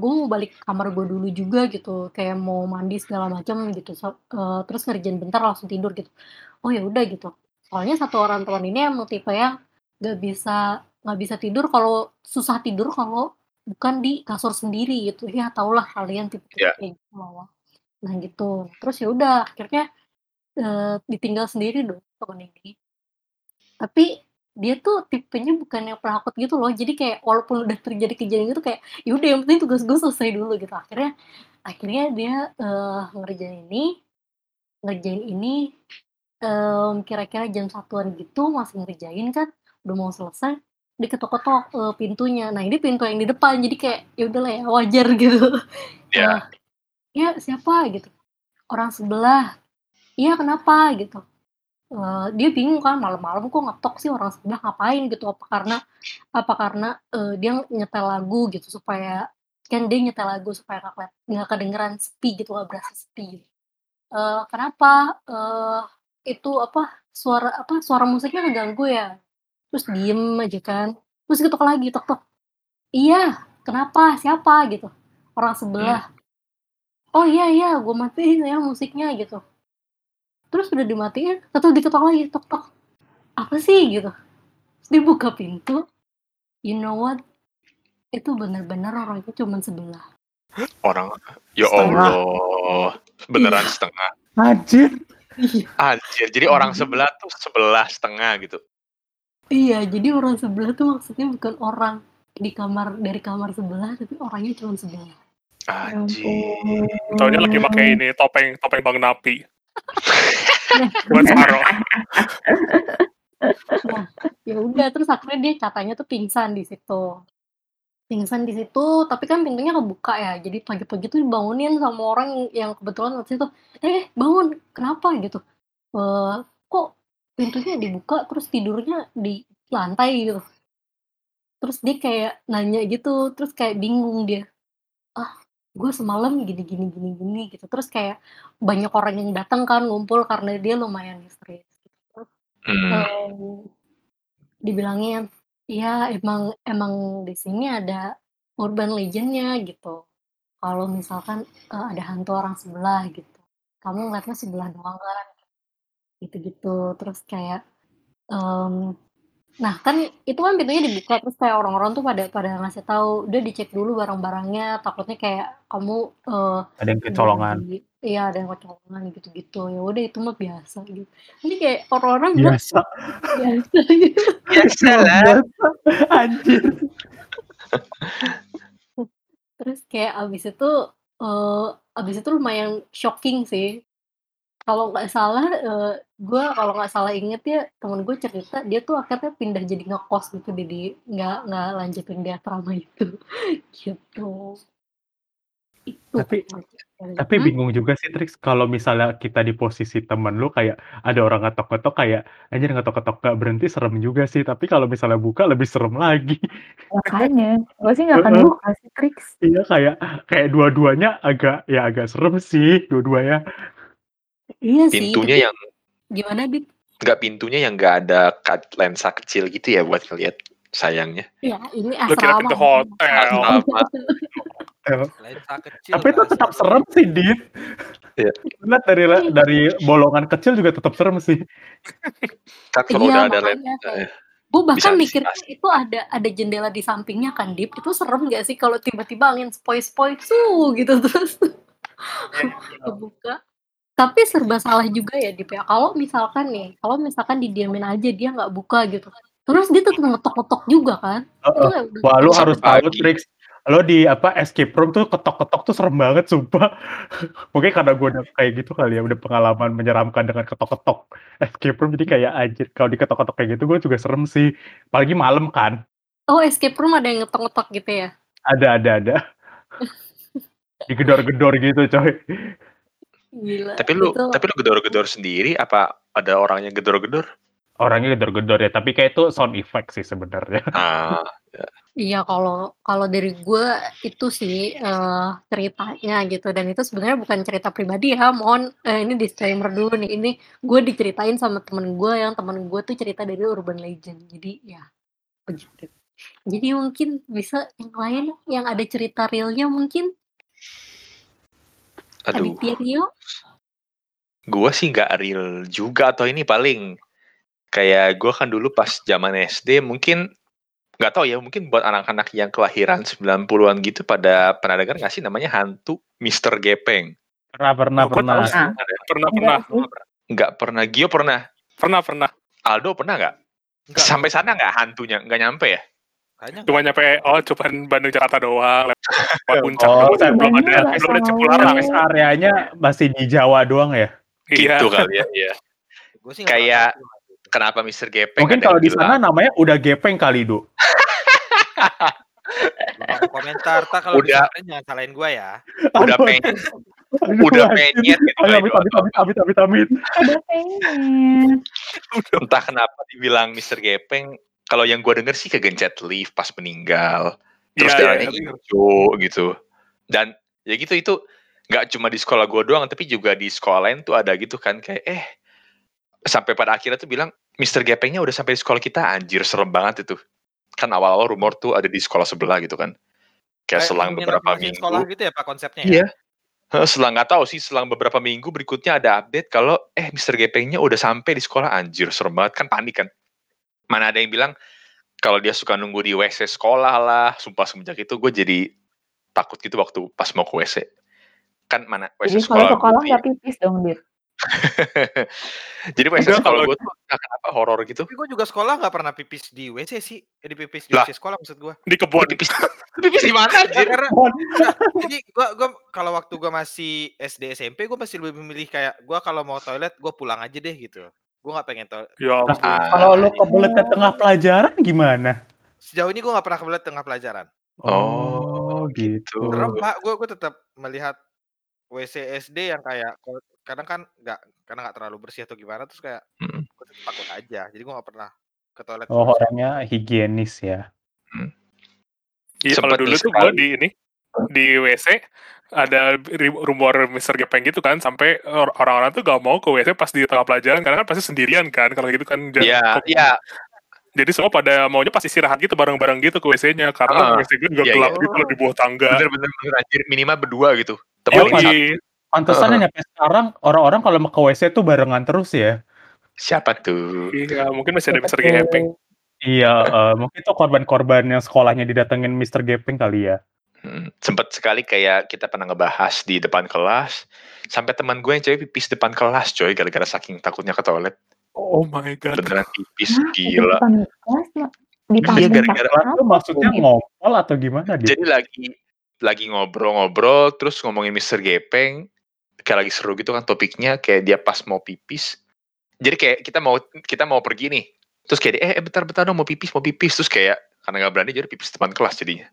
gue mau balik ke kamar gue dulu juga gitu, kayak mau mandi segala macam gitu. So- eh, terus ngerjain bentar langsung tidur gitu. Oh ya udah gitu. Soalnya satu orang teman ini emang tipe yang nggak bisa nggak bisa tidur kalau susah tidur kalau bukan di kasur sendiri gitu. Ya tau lah kalian tipe-tipe Ya. kayak gitu. Nah gitu. Terus ya udah akhirnya eh, ditinggal sendiri dong teman ini. Tapi dia tuh tipenya bukan yang penakut gitu loh. Jadi kayak walaupun udah terjadi kejadian gitu kayak ya udah yang penting tugas gue selesai dulu gitu. Akhirnya akhirnya dia eh, ngerjain ini, ngerjain ini em, kira-kira jam satuan gitu masih ngerjain kan, udah mau selesai diketok-ketok eh, pintunya. Nah ini pintu yang di depan jadi kayak ya udahlah ya wajar gitu. Ya. Eh, ya siapa gitu orang sebelah iya kenapa? gitu. Eh, dia bingung kan malam-malam kok ngetok sih orang sebelah ngapain gitu apa karena apa karena eh, dia nyetel lagu gitu supaya kan dia nyetel lagu supaya nggak nggak kedengeran sepi gitu nggak berasa sepi. Gitu. Eh, kenapa? Eh, itu apa suara apa suara musiknya ngeganggu ya? Terus diem aja kan. Terus ketok lagi tok tok. Iya kenapa? Siapa? gitu. Orang sebelah. Oh iya iya gue matiin ya musiknya gitu terus udah dimatiin tetap diketok lagi tok tok apa sih gitu terus dia buka pintu you know what itu benar-benar orangnya cuma sebelah Orang, ya. Allah, beneran Iya. setengah. Anjir. iya Anjir, jadi orang sebelah tuh sebelah setengah gitu. iya jadi orang sebelah tuh maksudnya bukan orang di kamar dari kamar sebelah tapi orangnya cuma sebelah Anjir. taunya lagi pakai ini topeng topeng Bang Napi. Buat Faro. Nah, ya udah terus akhirnya dia katanya tuh pingsan di situ. Pingsan di situ, tapi kan pintunya kebuka ya. Jadi pagi-pagi tuh dibangunin sama orang yang kebetulan waktu itu, "Eh, bangun, kenapa?" gitu. "Eh, kok pintunya dibuka terus tidurnya di lantai?" gitu. Terus dia kayak nanya gitu, terus kayak bingung dia. "Ah, gue semalam gini gini gini gini," gitu. Terus kayak banyak orang yang datang kan ngumpul karena dia lumayan histeris gitu. Terus Hmm. Em, dibilangin, "Iya emang emang di sini ada urban legend-nya," gitu. Kalau misalkan, eee, ada hantu orang sebelah gitu. Kamu ngeliatnya sebelah doang kan, gitu-gitu. Terus kayak, mmm, nah kan itu kan pintunya dibuka terus kayak orang-orang tuh pada pada ngasih tahu, "Udah dicek dulu barang-barangnya, takutnya kayak kamu, eee, Ada yang kecolongan. iya ada yang kecolongan," gitu-gitu. Ya udah itu mah biasa gitu. Jadi kayak orang-orang Biasa. biasa gitu. Biasa lah. Anjir. Terus kayak abis itu, eee, abis itu lumayan shocking sih. Kalau nggak salah, eee, gue kalau nggak salah inget ya, temen gue cerita dia tuh akhirnya pindah jadi ngekos gitu, jadi nggak nggak lanjutin di asrama itu, gitu. Itu Tapi maksudnya. tapi bingung juga sih Trix kalau misalnya kita di posisi temen lu kayak ada orang ngetok-ngetok kayak anjir ngetok-ngetok nggak berhenti serem juga sih, tapi kalau misalnya buka lebih serem lagi. Makanya, gue sih nggak akan buka sih Trix. Iya kayak kayak dua-duanya agak ya agak serem sih dua-duanya. Iya sih, Pintunya tapi yang gimana Dit? nggak pintunya yang nggak ada kat- lensa kecil gitu ya buat ngeliat sayangnya. Ya ini Lu kira asrama. pintu hotel. Asrama. Lensa kecil. Tapi itu tetap serem sih Dit. Iya. Lihat dari dari bolongan kecil juga tetap serem sih. Kan kalau Iya udah ada lensa ya. gue bahkan Bisa mikir itu ada ada jendela di sampingnya kan Dip itu serem gak sih kalau tiba-tiba angin spoi-spoi su gitu terus kebuka tapi serba salah juga ya Dip ya kalau misalkan nih kalau misalkan didiamin aja dia nggak buka gitu terus dia tetap ngetok-ngetok juga kan Heeh. udah Wah lu harus tahu. Trix. Lo di apa escape room tuh ketok-ketok tuh serem banget sumpah. Mungkin karena gue udah kayak gitu kali ya udah pengalaman menyeramkan dengan ketok-ketok escape room jadi kayak anjir kalau diketok-ketok kayak gitu gue juga serem sih. Apalagi malam kan. oh escape room ada yang ngetok-ngetok gitu ya Ada ada ada. Digedor-gedor gitu coy. Gila Tapi lu itu tapi lu gedor-gedor sendiri apa ada orangnya gedor-gedor? Orangnya gedor-gedor ya, tapi kayak itu sound effect sih sebenarnya. Ah, Iya kalau kalau dari gue itu sih eh, ceritanya gitu. Dan itu sebenarnya bukan cerita pribadi ya mohon eh, ini disclaimer dulu nih. Ini gue diceritain sama temen gue yang temen gue tuh cerita dari urban legend. Jadi ya begitu. Jadi mungkin bisa yang lain yang ada cerita realnya mungkin aduh. Aditya Rio Gua sih nggak real juga atau ini paling kayak gua kan dulu pas zaman SD mungkin nggak tahu ya mungkin buat anak-anak yang kelahiran 90-an gitu pada pernah dengar nggak sih namanya hantu Mr. Gepeng? Pernah pernah Oh, pernah. tahu. Ah. Pernah Enggak pernah sih. Nggak pernah. Gio pernah. pernah pernah. Aldo pernah nggak? Enggak, Sampai sana nggak hantunya? Nggak nyampe ya? Kayaknya Cuma nyampe oh cuman Bandung Jakarta doang lewat puncak Oh, doang, belum ada belum ada Cipularang. Rest areanya masih di Jawa doang ya. Iya. Gitu kali ya. Iya. gue sih nggak Kayak kenapa Mr. Gepeng? Mungkin kalau di sana namanya udah gepeng kali, Du. Komentar tak kalau Udah. jangan salahin gue ya udah pengen udah gitu kali amit, amit, amit, amit, amit, amit. Udah pengen. entah kenapa dibilang Mr. Gepeng kalau yang gue denger sih kegencet lift pas meninggal terus Iya, darahnya iya, iya. hijau gitu dan ya gitu itu nggak cuma di sekolah gue doang tapi juga di sekolah lain tuh ada gitu kan kayak eh sampai pada akhirnya tuh bilang Mr. Gepengnya udah sampai di sekolah kita anjir serem banget itu kan awal-awal rumor tuh ada di sekolah sebelah gitu kan kayak Kayak selang beberapa minggu sekolah gitu ya pak konsepnya ya Iya. Heh, Selang nggak tahu sih, selang beberapa minggu berikutnya ada update kalau eh Mr. Gepengnya udah sampai di sekolah anjir serem banget kan panik kan. Mana ada yang bilang kalau dia suka nunggu di WC sekolah lah, sumpah semenjak itu gue jadi takut gitu waktu pas mau ke WC. Kan mana WC Jadi kalau sekolah sekolah gue nggak pipis dong, Dit. Jadi WC Enggak, sekolah kalau- gue tuh entah kenapa horor gitu. tapi gue juga sekolah nggak pernah pipis di WC sih eh, di pipis di Lah. WC sekolah maksud gue Di kebun. Pipis, pipis di mana Ya, anjir? karena jadi gua gua kalau waktu gua masih SD SMP gua masih lebih memilih kayak gua kalau mau toilet gua pulang aja deh gitu. Gua nggak pengen toilet. Ya. Ah, Kalau lu kebelet ke tengah pelajaran gimana? Sejauh ini gua nggak pernah kebelet tengah pelajaran. Oh, gitu. Serem pak, gua gua tetap melihat WC SD yang kayak kadang kan nggak karena nggak terlalu bersih atau gimana terus kayak Mm. gua tetap takut aja. Jadi gua nggak pernah ke toilet. Oh, terus. orangnya higienis ya. Iya kalau dulu tuh gue di ini di WC ada rumor Mr. Gepeng gitu kan sampai or- orang-orang tuh gak mau ke WC pas di tengah pelajaran karena kan pasti sendirian kan kalau gitu kan jadi, Iya, iya. jadi semua pada maunya pasti istirahat gitu bareng-bareng gitu ke WC-nya karena Ah, WC gue juga iya, gelap iya. gitu loh di bawah tangga. Bener bener bener anjir minimal berdua gitu. Iya. satu. Pantesan nyampe sekarang orang-orang kalau mau ke WC tuh barengan terus ya. Siapa tuh? Iya mungkin masih ada Mr. Gepeng. Iya, eh, mungkin tuh korban-korban yang sekolahnya didatengin Mr. Gepeng kali ya. Hmm, sempet sekali kayak kita pernah ngebahas di depan kelas sampai teman gue yang cewek pipis depan kelas coy gara-gara saking takutnya ke toilet Oh my god. beneran pipis Hah, gila Di depan kelas, Mak. Di Iya, gara-gara- tuh maksudnya Gitu. ngompol atau gimana dia? jadi lagi lagi ngobrol-ngobrol terus ngomongin Mr. Gepeng kayak lagi seru gitu kan topiknya kayak dia pas mau pipis jadi kayak kita mau kita mau pergi nih terus kayak dia, eh, eh bentar-bentar dong mau pipis mau pipis terus kayak karena nggak berani jadi pipis depan kelas jadinya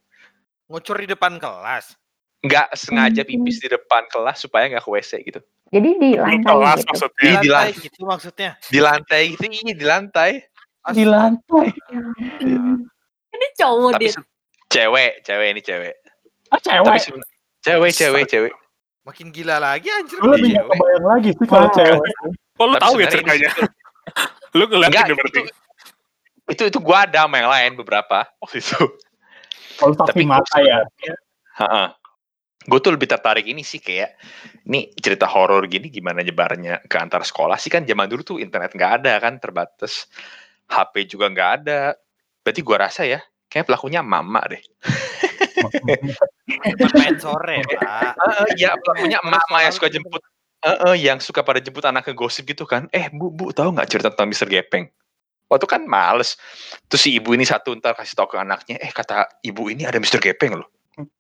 Ngucur di depan kelas. nggak sengaja pipis di depan kelas supaya nggak ke WC gitu. Jadi di lantai kelas gitu. Di maksudnya. Iya, di lantai lantai. gitu maksudnya. Di lantai gitu, iya di lantai. Di lantai. Ini cowok Tapi dia. cewek, cewek ini cewek. Ah Tapi cewek. seben- cewek, cewek, cewek. Makin gila lagi anjir. Gue lebih gak cewek. kebayang lagi sih kalau Wow. cewek. Oh lu Tapi tahu ya ceritanya? di Lu ngeliatin Enggak, deh berarti. itu, itu itu gua ada sama yang lain beberapa waktu itu. Kalau Tapi mata ya. Gue tuh lebih tertarik ini sih kayak ini cerita horor gini gimana nyebarnya ke antar sekolah sih kan zaman dulu tuh internet nggak ada kan terbatas. HP juga nggak ada. Berarti gua rasa ya kayak pelakunya mama deh. Main sore, Pak. Heeh, iya pelakunya emak-emak yang suka jemput Heeh, yang suka pada jemput anak ke gosip gitu kan. Eh bu bu tahu nggak cerita tentang Mister Gepeng waktu kan males terus si ibu ini satu ntar kasih tahu ke anaknya eh kata ibu ini ada Mister Gepeng loh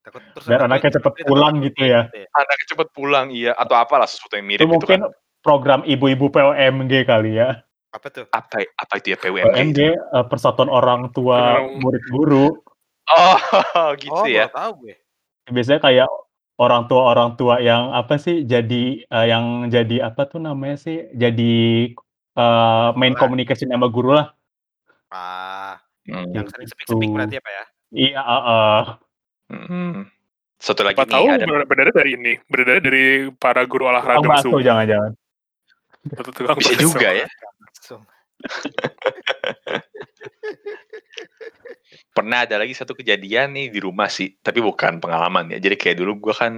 Takut terus Biar anak anaknya cepet pulang takut gitu ya. anaknya cepet pulang iya atau apalah sesuatu yang mirip Itu gitu mungkin kan program ibu-ibu POMG kali ya. Apa tuh? apa apa itu ya PWMG POMG eh, Persatuan Orang Tua Murid Guru. oh gitu oh, ya tahu gue. Biasanya kayak orang tua orang tua yang apa sih jadi eh, yang jadi apa tuh namanya sih jadi eh, main Sekolah. communication sama guru lah. Ah, Hmm. yang sering Gitu. berarti apa ya? Iya, heeh. Hmm. Satu lagi Apa nih tahu ada benernya dari ini, benernya dari para guru olahraga Tukang bakso jangan-jangan. Bisa juga ya. Langsung. Pernah ada lagi satu kejadian nih di rumah sih, tapi bukan pengalaman ya. Jadi kayak dulu gua kan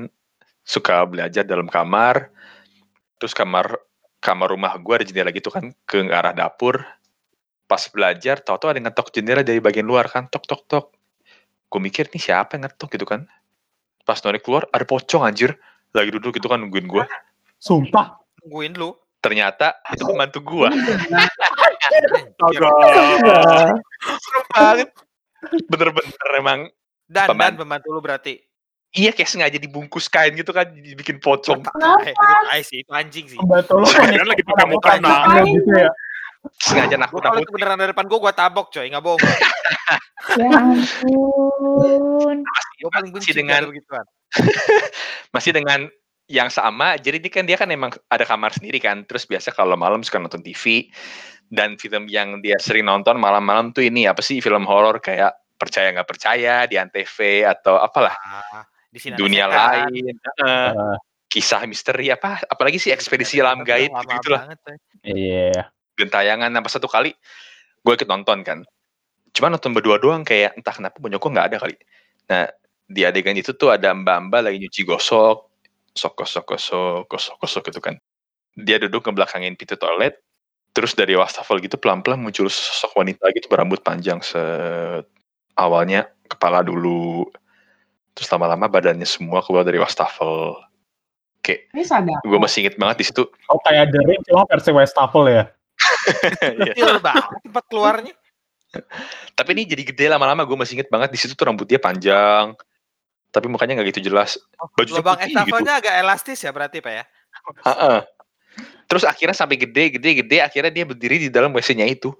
suka belajar dalam kamar, terus kamar kamar rumah gua ada jendela gitu kan ke arah dapur. Pas belajar, tahu-tahu ada yang ngetok jendela dari bagian luar kan, tok tok tok. Gue mikir nih siapa yang ngetok gitu kan. Pas Nori keluar ada pocong anjir, lagi duduk gitu kan nungguin gua. Sumpah. Nungguin lu. Ternyata itu pembantu gua. Astaga. Serem banget. Bener-bener emang Dan pembantu lu berarti. Iya kayak sengaja dibungkus kain gitu kan, dibikin pocong. Eh, itu tai sih, itu anjing sih. Lo Jangan lagi pakai mukena. gitu ya. Sengaja Gua kalau itu beneran dari depan gua, gua tabok coy, nggak bohong. Ya ampun. Gua paling benci Masih dengan-. Masih dengan yang sama, jadi dia kan dia kan emang ada kamar sendiri kan. Terus biasa kalau malam suka nonton TV dan film yang dia sering nonton malam-malam tuh ini apa sih film horor kayak percaya nggak percaya di antv atau apalah Ah, di sini dunia setan. lain, Heeh. Heeh. kisah misteri apa, apalagi sih ekspedisi alam Tapi gaib gitu lah. Iya. gentayangan apa satu kali gue ikut nonton kan cuma nonton berdua doang kayak entah kenapa punya gue nggak ada kali nah di adegan itu tuh ada mbak-mbak lagi nyuci gosok gosok gosok gosok gosok gosok gitu kan dia duduk ngebelakangin pintu toilet terus dari wastafel gitu pelan-pelan muncul sosok wanita gitu berambut panjang set awalnya kepala dulu terus lama-lama badannya semua keluar dari wastafel kayak Ini sadar. gue masih inget banget di situ Oh kayak The Ring cuma versi Westafel ya. Iya. Kecil banget tempat keluarnya. Tapi ini jadi gede lama-lama gue masih inget banget di situ tuh rambutnya panjang. Tapi mukanya nggak gitu jelas. Bajunya Lubang putih gitu. estafelnya agak elastis ya berarti Pak ya? Heeh. Terus akhirnya sampai gede, gede, gede. Akhirnya dia berdiri di dalam WC-nya itu.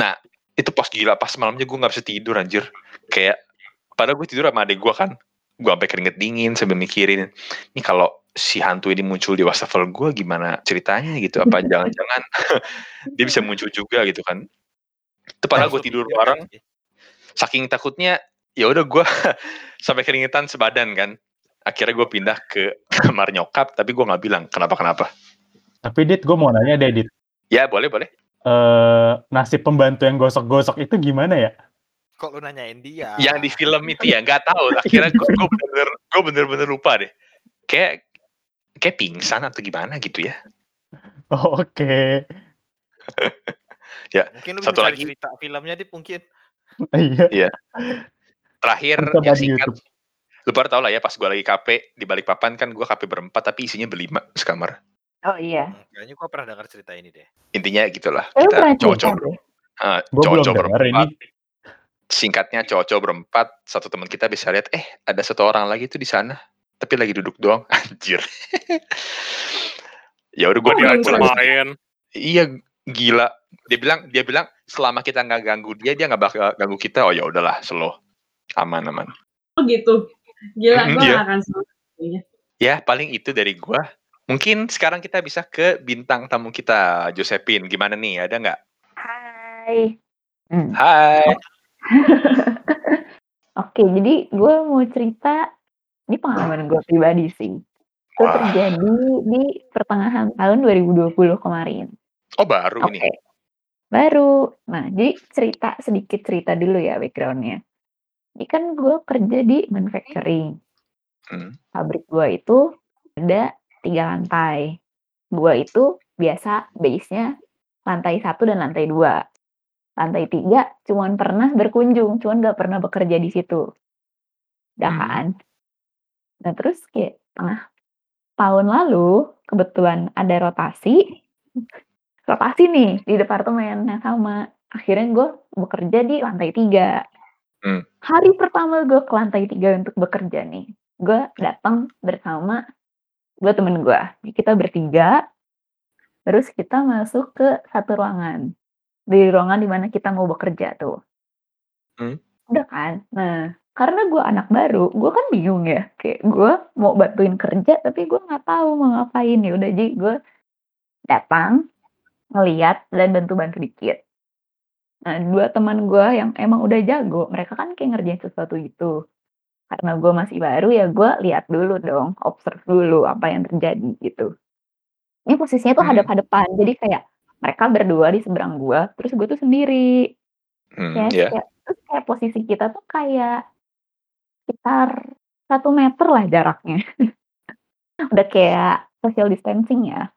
Nah, itu pas gila. Pas malamnya gue nggak bisa tidur anjir. Kayak, padahal gue tidur sama adek gue kan. Gue sampai keringet dingin sambil mikirin. Ini kalau si hantu ini muncul di wastafel gue gimana ceritanya gitu. Apa jangan-jangan dia bisa muncul juga gitu kan. Itu padahal gue tidur bareng. saking takutnya ya udah gue sampai keringetan sebadan kan akhirnya gue pindah ke kamar nyokap tapi gue nggak bilang kenapa kenapa Tapi Dit, gue mau nanya deh Dit. ya boleh boleh Eh nasib pembantu yang gosok-gosok itu gimana ya? Kok lu nanyain dia? yang di film itu ya nggak tahu akhirnya gue gue bener gue bener-bener lupa deh kayak kayak pingsan atau gimana gitu ya Oh, Oke. Mungkin lu Satu bisa lagi. cerita filmnya di mungkin. Iya. terakhir Coba yang singkat YouTube. lu pada tau lah ya pas gue lagi KP di balik papan kan gue KP berempat tapi isinya berlima sekamar Oh iya. Hmm, Kayaknya gua pernah dengar cerita ini deh. intinya gitulah Lu kita cowok-cowok ah, Gue belum cowok-cowok dengar ini. Singkatnya cowok-cowok berempat satu teman kita bisa lihat eh ada satu orang lagi tuh di sana tapi lagi duduk doang anjir ya udah gue Oh, Diajak main. iya gila dia bilang dia bilang selama kita nggak ganggu dia dia nggak bakal ganggu kita oh ya udahlah slow aman aman Oh gitu. Gila, Mm, gue iya. akan sama kayaknya. Ya, paling itu dari gua. Mungkin sekarang kita bisa ke bintang tamu kita, Josephine. Gimana nih? Ada nggak? Hai. Hmm. Hai. Oke, jadi gue mau cerita ini pengalaman gue pribadi sih. Itu Wah. terjadi di pertengahan tahun 2020 kemarin. Oh, baru Oke. ini. Baru. Nah, jadi cerita sedikit cerita dulu ya backgroundnya. Ini kan gue kerja di manufacturing. Hmm. Pabrik gue itu ada tiga lantai. Gue itu biasa base-nya lantai satu dan lantai dua. Lantai tiga cuman pernah berkunjung, cuman gak pernah bekerja di situ. Udah Hmm. kan? Nah terus kayak tengah tahun lalu kebetulan ada rotasi. Rotasi nih di departemen yang sama. Akhirnya gue bekerja di lantai tiga. Hmm. Hari pertama gue ke lantai tiga untuk bekerja nih. Gue datang bersama gue temen gue. Kita bertiga. Terus kita masuk ke satu ruangan. Di ruangan di mana kita mau bekerja tuh. Hmm. Udah kan? Nah, karena gue anak baru, gue kan bingung ya. Kayak gue mau bantuin kerja, tapi gue nggak tahu mau ngapain ya. Udah jadi gue datang, ngeliat dan bantu-bantu dikit. Nah, dua teman gue yang emang udah jago, mereka kan kayak ngerjain sesuatu gitu. Karena gue masih baru ya gue lihat dulu dong, observe dulu apa yang terjadi gitu. Ini posisinya tuh Hmm. hadap-hadapan, jadi kayak mereka berdua di seberang gue, terus gue tuh sendiri. Hmm, Ya, ya. kayak, terus kayak posisi kita tuh kayak sekitar satu meter lah jaraknya. Udah kayak social distancing ya.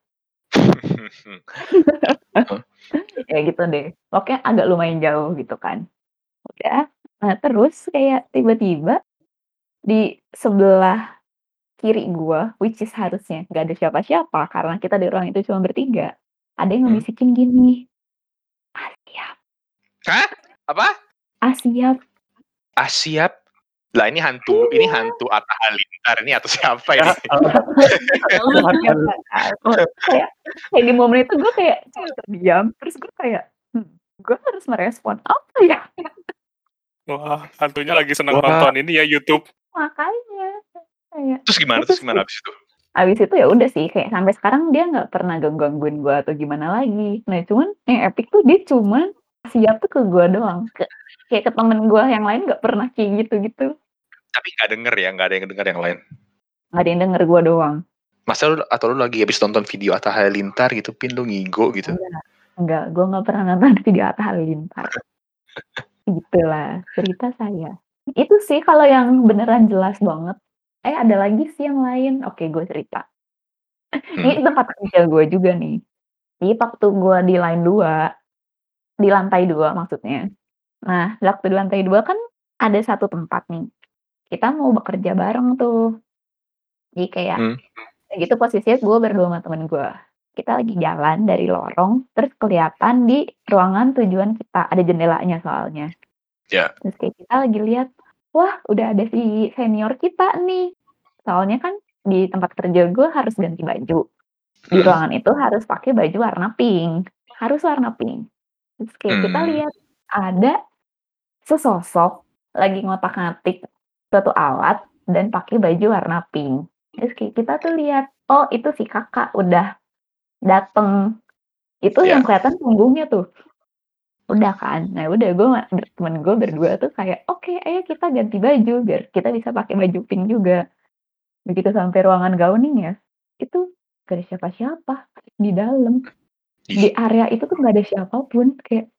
ya gitu deh. Pokoknya agak lumayan jauh gitu kan. Udah. Nah terus kayak tiba-tiba di sebelah kiri gua, which is harusnya nggak ada siapa-siapa karena kita di ruang itu cuma bertiga. Ada yang Hmm. ngebisikin gini. Asiap, Hah? Apa? asiap. Asiap? Lah ini hantu, ini Iya. hantu Atta Halilintar ini atau siapa Ya, ini? Iya kan? kayak kayak di momen itu gue kayak cuma terdiam terus gue kayak hmm, gue harus merespon apa ya Wah, hantunya lagi seneng Wah. nonton ini ya YouTube. makanya kayak Terus gimana? Terus gimana abis itu? Abis itu ya udah sih kayak sampai sekarang dia nggak pernah gangguin gue atau gimana lagi nah cuman yang epic tuh dia cuman siap tuh ke gue doang ke kayak ke temen gue yang lain nggak pernah kayak gitu gitu Tapi nggak denger ya, nggak ada yang denger yang lain. nggak ada yang denger gue doang Masa lu atau lu lagi habis nonton video Atta Halilintar gitu, pin lu ngigo gitu. Enggak, gue nggak pernah nonton video Atta Halilintar. Gitulah cerita saya. Itu sih kalau yang beneran jelas banget. Eh ada lagi sih yang lain. Oke, gue cerita. Ini tempat kerja gue juga nih. Jadi waktu gue di line 2, di lantai 2 maksudnya. Nah, waktu di lantai 2 kan ada satu tempat nih. Kita mau bekerja bareng tuh. Jadi kayak Hmm. kayak gitu posisinya gue berdua sama temen gue. Kita lagi jalan dari lorong, terus kelihatan di ruangan tujuan kita. Ada jendelanya soalnya. Ya. Terus kayak kita lagi lihat, wah udah ada si senior kita nih. Soalnya kan di tempat kerja gue harus ganti baju. Di ruangan itu harus pakai baju warna pink. Harus warna pink. Terus kayak kita Hmm. lihat ada sesosok lagi ngotak-ngatik suatu alat dan pakai baju warna pink. Terus kayak kita tuh lihat, oh itu si kakak udah dateng. Itu Ya. yang kelihatan punggungnya tuh. Udah kan. Nah udah gue temen gue berdua tuh kayak oke ayo kita ganti baju biar kita bisa pakai baju pink juga. Begitu sampai ruangan gowning ya, itu gak ada siapa-siapa di dalam. Di area itu tuh gak ada siapa pun kayak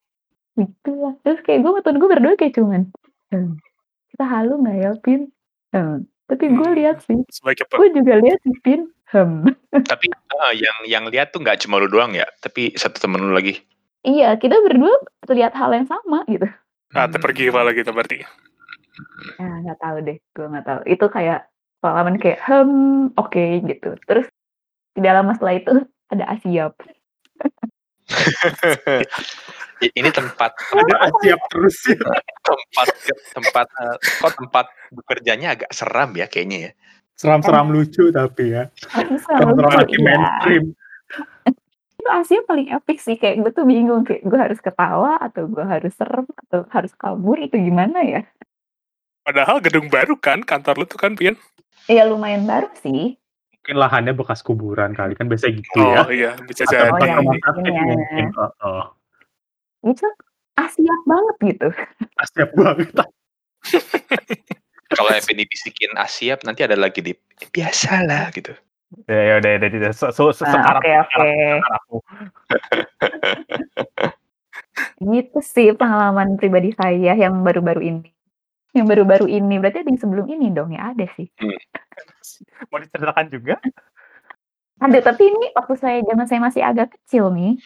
gitu lah. Terus kayak gue temen gue berdua kayak cuman hmm, kita halu nggak ya Pin? Hmm. Tapi gue lihat sih, gue juga lihat sih Pin. Hmm. Tapi eh, yang yang lihat tuh nggak cuma lu doang ya, tapi satu temen lu lagi. Iya, kita berdua lihat hal yang sama gitu. Ah, pergi apa lagi tuh berarti? Ya nggak tahu deh, gue nggak tahu. Itu kayak pengalaman kayak hmm oke gitu. Terus tidak lama setelah itu ada Asiap. Ini tempat Ada siap terus ya. tempat tempat eh, kok tempat bekerjanya agak seram ya kayaknya ya. Seram-seram lucu tapi ya. Seram-seram lagi iya. mainstream. Itu Asia paling epic sih kayak gue tuh bingung kayak gue harus ketawa atau gue harus serem atau harus kabur itu gimana ya? Padahal gedung baru kan kantor lu tuh kan, Pian? Iya lumayan baru sih. Mungkin lahannya bekas kuburan kali kan biasa gitu Oh ya. iya, bisa Atau jadi. Oh ya rumah mungkin sakit ya. mungkin. Heeh. Itu asiap banget gitu. Ah, siap banget. Kalau Evan dibisikin Asiap nanti ada lagi di biasalah gitu. Ya ya udah udah udah. So, so, so, Nah, sekarang oke oke. Gitu sih pengalaman pribadi saya yang baru-baru ini. Yang baru-baru ini berarti ada yang sebelum ini dong ya ada sih. Mau diceritakan juga? Ada tapi ini waktu saya zaman saya masih agak kecil nih.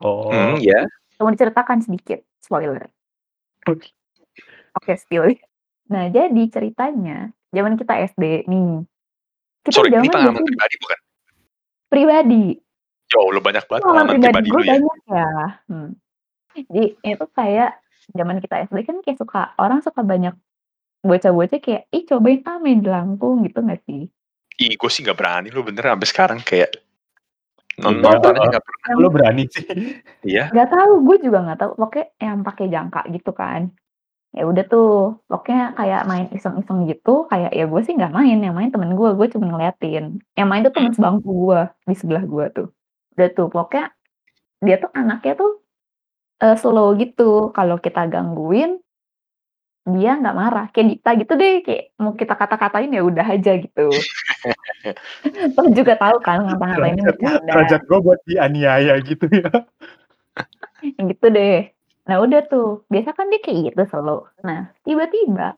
Oh. Hmm, ya. Mau diceritakan sedikit spoiler. Oke spill. Nah jadi ceritanya zaman kita SD nih. Kita Sorry, ini pengalaman biasanya pribadi bukan? pribadi. Ya Allah banyak banget Pengalaman pengalaman pribadi pribadi gue lu ya. banyak ya. Hmm. Jadi itu kayak zaman kita SD kan kayak suka orang suka banyak bocah-bocah kayak ih cobain ah main jelangkung gitu gak sih? Ih, gue sih gak berani lu bener sampai sekarang kayak non- nonton aja gak pernah. Lo berani sih. Iya. Gak tahu gue juga nggak tahu pokoknya yang pakai jangka gitu kan. Ya udah tuh pokoknya kayak main iseng-iseng gitu kayak ya gue sih nggak main yang main temen gue gue cuma ngeliatin. Yang main tuh temen sebangku gue di sebelah gue tuh. Udah tuh pokoknya dia tuh anaknya tuh eh, slow gitu. Kalau kita gangguin dia nggak marah. Kayak Dita gitu deh kayak mau kita kata-katain ya udah aja gitu. Toh juga tahu kan ngata-ngatainnya Derajat, bercanda. gue buat dianiaya gitu ya. Yang gitu deh. Nah udah tuh, biasa kan dia kayak gitu selalu. Nah tiba-tiba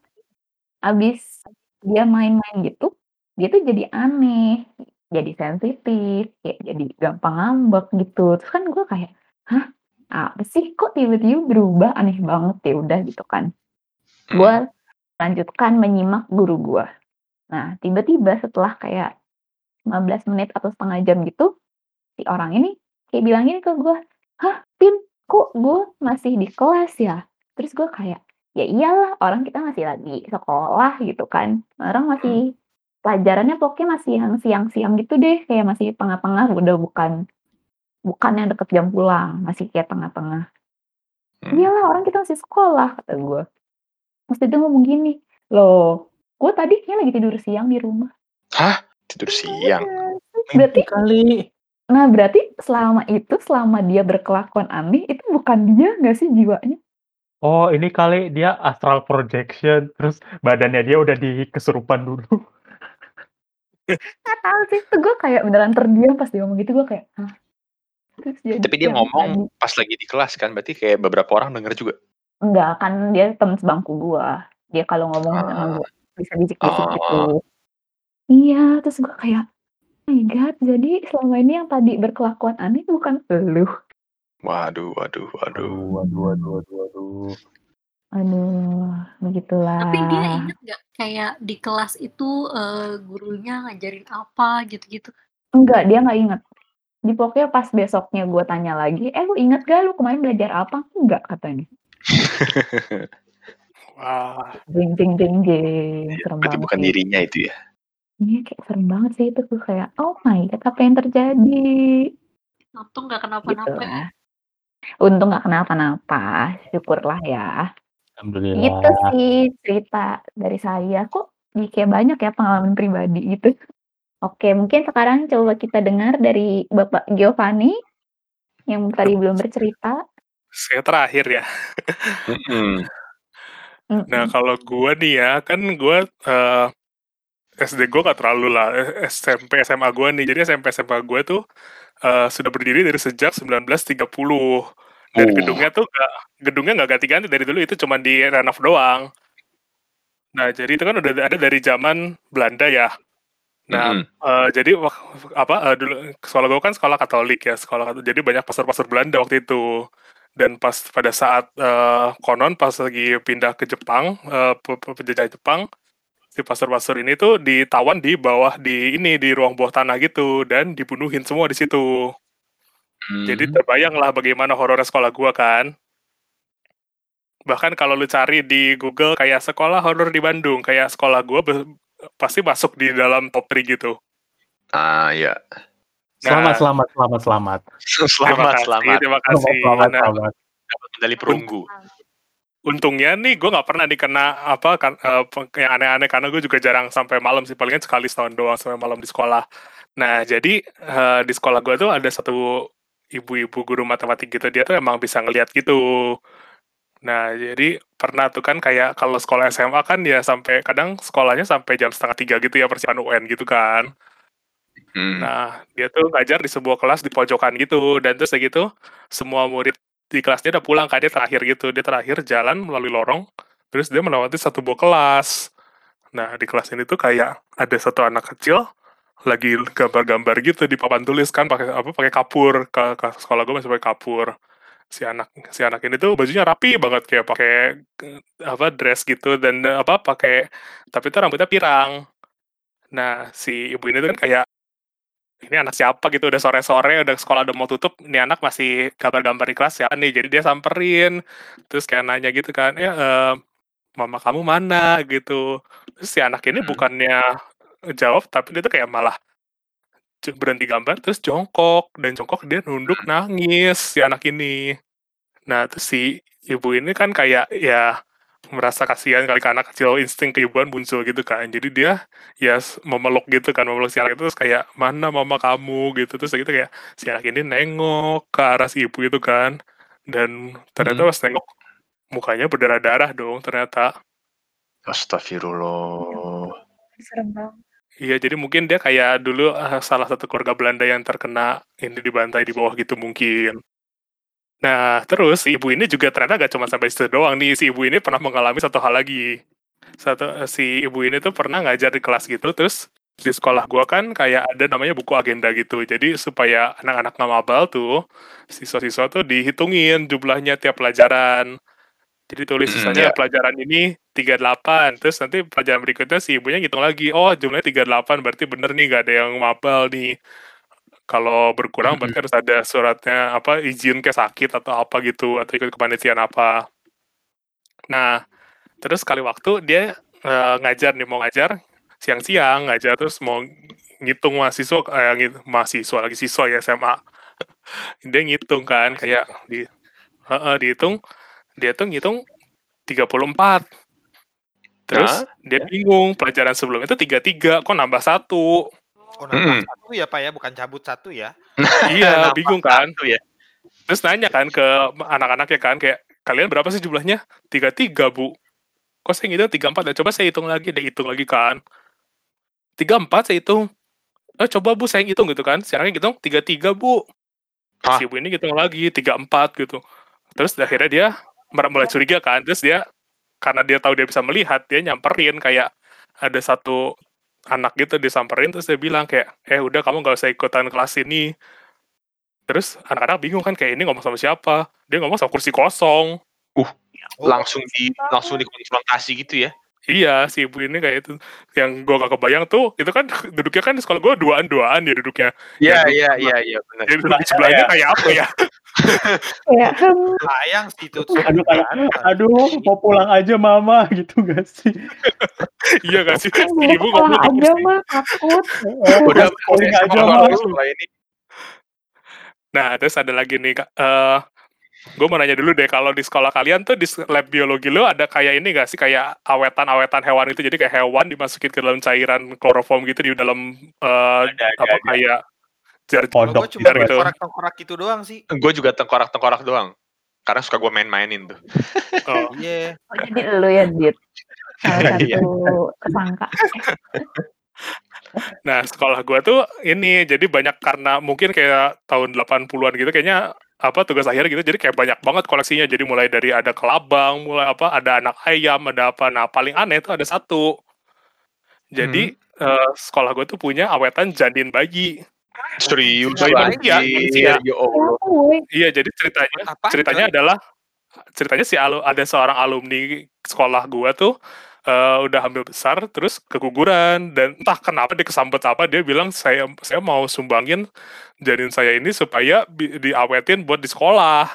abis dia main-main gitu, dia tuh jadi aneh, jadi sensitif, kayak jadi gampang ngambek gitu. Terus kan gue kayak, hah apa sih kok tiba-tiba berubah aneh banget ya udah gitu kan. Gue lanjutkan menyimak guru gue. Nah tiba-tiba setelah kayak 15 menit atau setengah jam gitu, si orang ini kayak bilang gini ke gue, hah Pin kok gue masih di kelas ya? Terus gue kayak, ya iyalah orang kita masih lagi sekolah gitu kan. Orang masih pelajarannya pokoknya masih yang siang-siang gitu deh, kayak masih tengah-tengah udah bukan bukan yang deket jam pulang, masih kayak tengah-tengah. Hmm. Iyalah orang kita masih sekolah kata gue. Terus dia ngomong gini, loh gue tadi kayaknya lagi tidur siang di rumah. Hah? Tidur siang. Berarti kali. Nah, berarti selama itu, selama dia berkelakuan aneh, itu bukan dia nggak sih jiwanya? Oh, ini kali dia astral projection, terus badannya dia udah di kesurupan dulu. Nggak tahu sih, itu gue kayak beneran terdiam pas dia ngomong gitu, gue kayak, hah? Terus jadi Tapi dia ngomong tadi. pas lagi di kelas kan, berarti kayak beberapa orang denger juga. Enggak, kan dia temen sebangku gue. Dia kalau ngomong sama Ah. gue, bisa bisik-bisik gitu. Oh. Iya, terus gue kayak, oh my god, jadi selama ini yang tadi berkelakuan aneh itu bukan elu. Waduh, waduh, waduh. Waduh, waduh, waduh, waduh. Aduh, begitulah. Tapi dia inget nggak kayak di kelas itu eh, gurunya ngajarin apa gitu-gitu? Enggak, dia nggak inget. Di pokoknya pas besoknya gue tanya lagi, eh lu inget gak lu kemarin belajar apa? Enggak katanya. Wah, Jeng jeng jeng jeng, serem Berarti banget bukan sih. dirinya itu ya. Iya kayak serem banget sih itu gue kayak, oh my god apa yang terjadi? Untung nggak Gitu kenapa-napa ya. lah. Untung nggak kenapa-napa, syukurlah ya. Alhamdulillah. Gitu sih cerita dari saya. Kok kayak banyak ya pengalaman pribadi gitu. Oke, mungkin sekarang coba kita dengar dari Bapak Giovanni yang tadi belum bercerita. saya terakhir ya. Nah, kalau gua nih ya, kan gua eh, SD gua gak terlalu lah, eh, SMP SMA gua nih. Jadi SMP SMA gua tuh eh, sudah berdiri dari sejak 1930. Dan Oh. gedungnya tuh gak, gedungnya nggak ganti-ganti dari dulu itu cuma di renov doang. Nah, jadi itu kan udah ada dari zaman Belanda ya. Nah, Mm-mm. eh, jadi wak- apa eh, dulu sekolah gue kan sekolah Katolik ya, sekolah Katolik. Jadi banyak pastor-pastor Belanda waktu itu. Dan pas pada saat eh, konon pas lagi pindah ke Jepang, eh, pe- penjajah Jepang, si pastor-pastor ini tuh ditawan di bawah di ini di ruang bawah tanah gitu dan dibunuhin semua di situ. Jadi Hmm. terbayang lah bagaimana horornya sekolah gua kan. Bahkan kalau lu cari di Google kayak sekolah horor di Bandung, kayak sekolah gua be- pasti masuk di dalam top 3 gitu. Ah, ya. Selamat, Nah. selamat, selamat, selamat. Terima Selamat, kasih, selamat. terima Selamat, kasih. selamat, Nah, selamat. Medali perunggu. Untungnya nih gue nggak pernah nih kena apa kan eh, pe- yang aneh-aneh karena gue juga jarang sampai malam sih palingan sekali setahun doang sampai malam di sekolah. Nah jadi eh, di sekolah gue tuh ada satu ibu-ibu guru matematik gitu dia tuh emang bisa ngeliat gitu. Nah jadi pernah tuh kan kayak kalau sekolah SMA kan ya sampai kadang sekolahnya sampai jam setengah tiga gitu ya persiapan UN gitu kan. Hmm. Nah, dia tuh ngajar di sebuah kelas di pojokan gitu, dan terus kayak gitu, semua murid di kelasnya udah pulang kan, dia terakhir gitu. Dia terakhir jalan melalui lorong, terus dia melewati satu buah kelas. Nah, di kelas ini tuh kayak ada satu anak kecil lagi gambar-gambar gitu di papan tulis kan pakai apa pakai kapur ke, ke sekolah gue masih pakai kapur si anak si anak ini tuh bajunya rapi banget kayak pakai eh, apa dress gitu dan eh, apa pakai tapi itu rambutnya pirang nah si ibu ini tuh kan kayak ini anak siapa gitu udah sore-sore udah sekolah udah mau tutup ini anak masih gambar-gambar di kelas siapa nih jadi dia samperin. Terus kayak nanya gitu kan ya eh, mama kamu mana? Gitu. Terus si anak ini Hmm. bukannya jawab tapi dia tuh kayak malah berhenti gambar terus jongkok dan jongkok dia nunduk nangis si anak ini. Nah terus si ibu ini kan kayak ya merasa kasihan kali ke anak kecil insting keibuan muncul gitu kan jadi dia ya memeluk gitu kan memeluk si anak itu terus kayak mana mama kamu gitu terus gitu kayak si anak ini nengok ke arah si ibu itu kan dan ternyata Hmm. pas nengok mukanya berdarah-darah dong ternyata Astagfirullah. Serem banget. Iya, jadi mungkin dia kayak dulu eh, salah satu keluarga Belanda yang terkena ini dibantai di bawah gitu mungkin. Nah, terus si ibu ini juga ternyata gak cuma sampai situ doang nih. Si ibu ini pernah mengalami satu hal lagi. Satu eh, si ibu ini tuh pernah ngajar di kelas gitu, terus di sekolah gua kan kayak ada namanya buku agenda gitu. Jadi supaya anak-anak nggak mabal tuh, siswa-siswa tuh dihitungin jumlahnya tiap pelajaran. Jadi tulis misalnya ya. pelajaran ini 38, terus nanti pelajaran berikutnya si ibunya ngitung lagi, oh jumlahnya 38, berarti bener nih gak ada yang mabal nih. Kalau berkurang berarti harus ada suratnya apa izin ke sakit atau apa gitu atau ikut kepanitiaan apa. Nah, terus kali waktu dia eh, ngajar nih mau ngajar siang-siang ngajar terus mau ngitung mahasiswa eh, ngit- mahasiswa lagi siswa ya SMA. dia ngitung kan kayak di heeh, dihitung dia tuh ngitung 34. Terus Nah, dia bingung pelajaran sebelumnya itu 33, kok nambah satu? Oh, nambah Mm-mm. satu ya Pak ya, bukan cabut satu ya. Iya, bingung kan? satu ya. Terus nanya kan ke anak-anaknya kan kayak kalian berapa sih jumlahnya? 33, Bu. Kok saya ngitung 34 ya? Coba saya hitung lagi, dia hitung lagi kan. 34 saya hitung. Eh coba Bu saya hitung gitu kan. Sekarang hitung 33, Bu. Hah? Si ibu ini hitung lagi 34 gitu. Terus akhirnya dia mulai curiga kan. Terus dia karena dia tahu dia bisa melihat, dia nyamperin kayak ada satu anak gitu disamperin terus dia bilang kayak eh udah kamu gak usah ikutan kelas ini. Terus anak-anak bingung kan kayak ini ngomong sama siapa? Dia ngomong sama kursi kosong. Oh, Langsung di langsung dikonfrontasi gitu ya. iya si ibu ini kayak itu. Yang gua gak kebayang tuh itu kan duduknya kan di sekolah gua duaan duaan ya duduknya. Iya, iya, iya, iya, benar. jadi duduk di sebelahnya kayak apa ya Kayak sayang sih itu. Aduh, kayak, aduh, mau pulang aja mama gitu gak sih? iya gak sih kan ibu ke aja mah takut. Udah Calling aja mah. lu setelah ini. Nah, terus ada lagi nih, Kak. Eh, gue mau nanya dulu deh, kalau di sekolah kalian tuh di lab biologi lo ada kayak ini gak sih, kayak awetan-awetan hewan itu, jadi kayak hewan dimasukin ke dalam cairan kloroform gitu di dalam Ada, ada, apa ada. kayak Kodok gue cuma gitu. tengkorak-tengkorak gitu doang sih. Gue juga tengkorak-tengkorak doang. Karena suka gue main-mainin tuh. oh, Iya. Oh, jadi lu ya, Dit. Salah Iya. satu tersangka. Nah, sekolah gua tuh ini jadi banyak karena mungkin kayak tahun 80-an gitu kayaknya apa tugas akhir gitu jadi kayak banyak banget koleksinya jadi mulai dari ada kelabang mulai apa ada anak ayam ada apa nah paling aneh tuh ada satu jadi eh, sekolah gue tuh punya awetan janin bayi Serius manusia, manusia. Ya Allah. Iya jadi ceritanya Apaan, ceritanya adalah ceritanya si alu, ada seorang alumni sekolah gua tuh eh, udah hamil besar terus keguguran dan entah kenapa dia kesambet apa dia bilang saya saya mau sumbangin janin saya ini supaya bi- diawetin buat di sekolah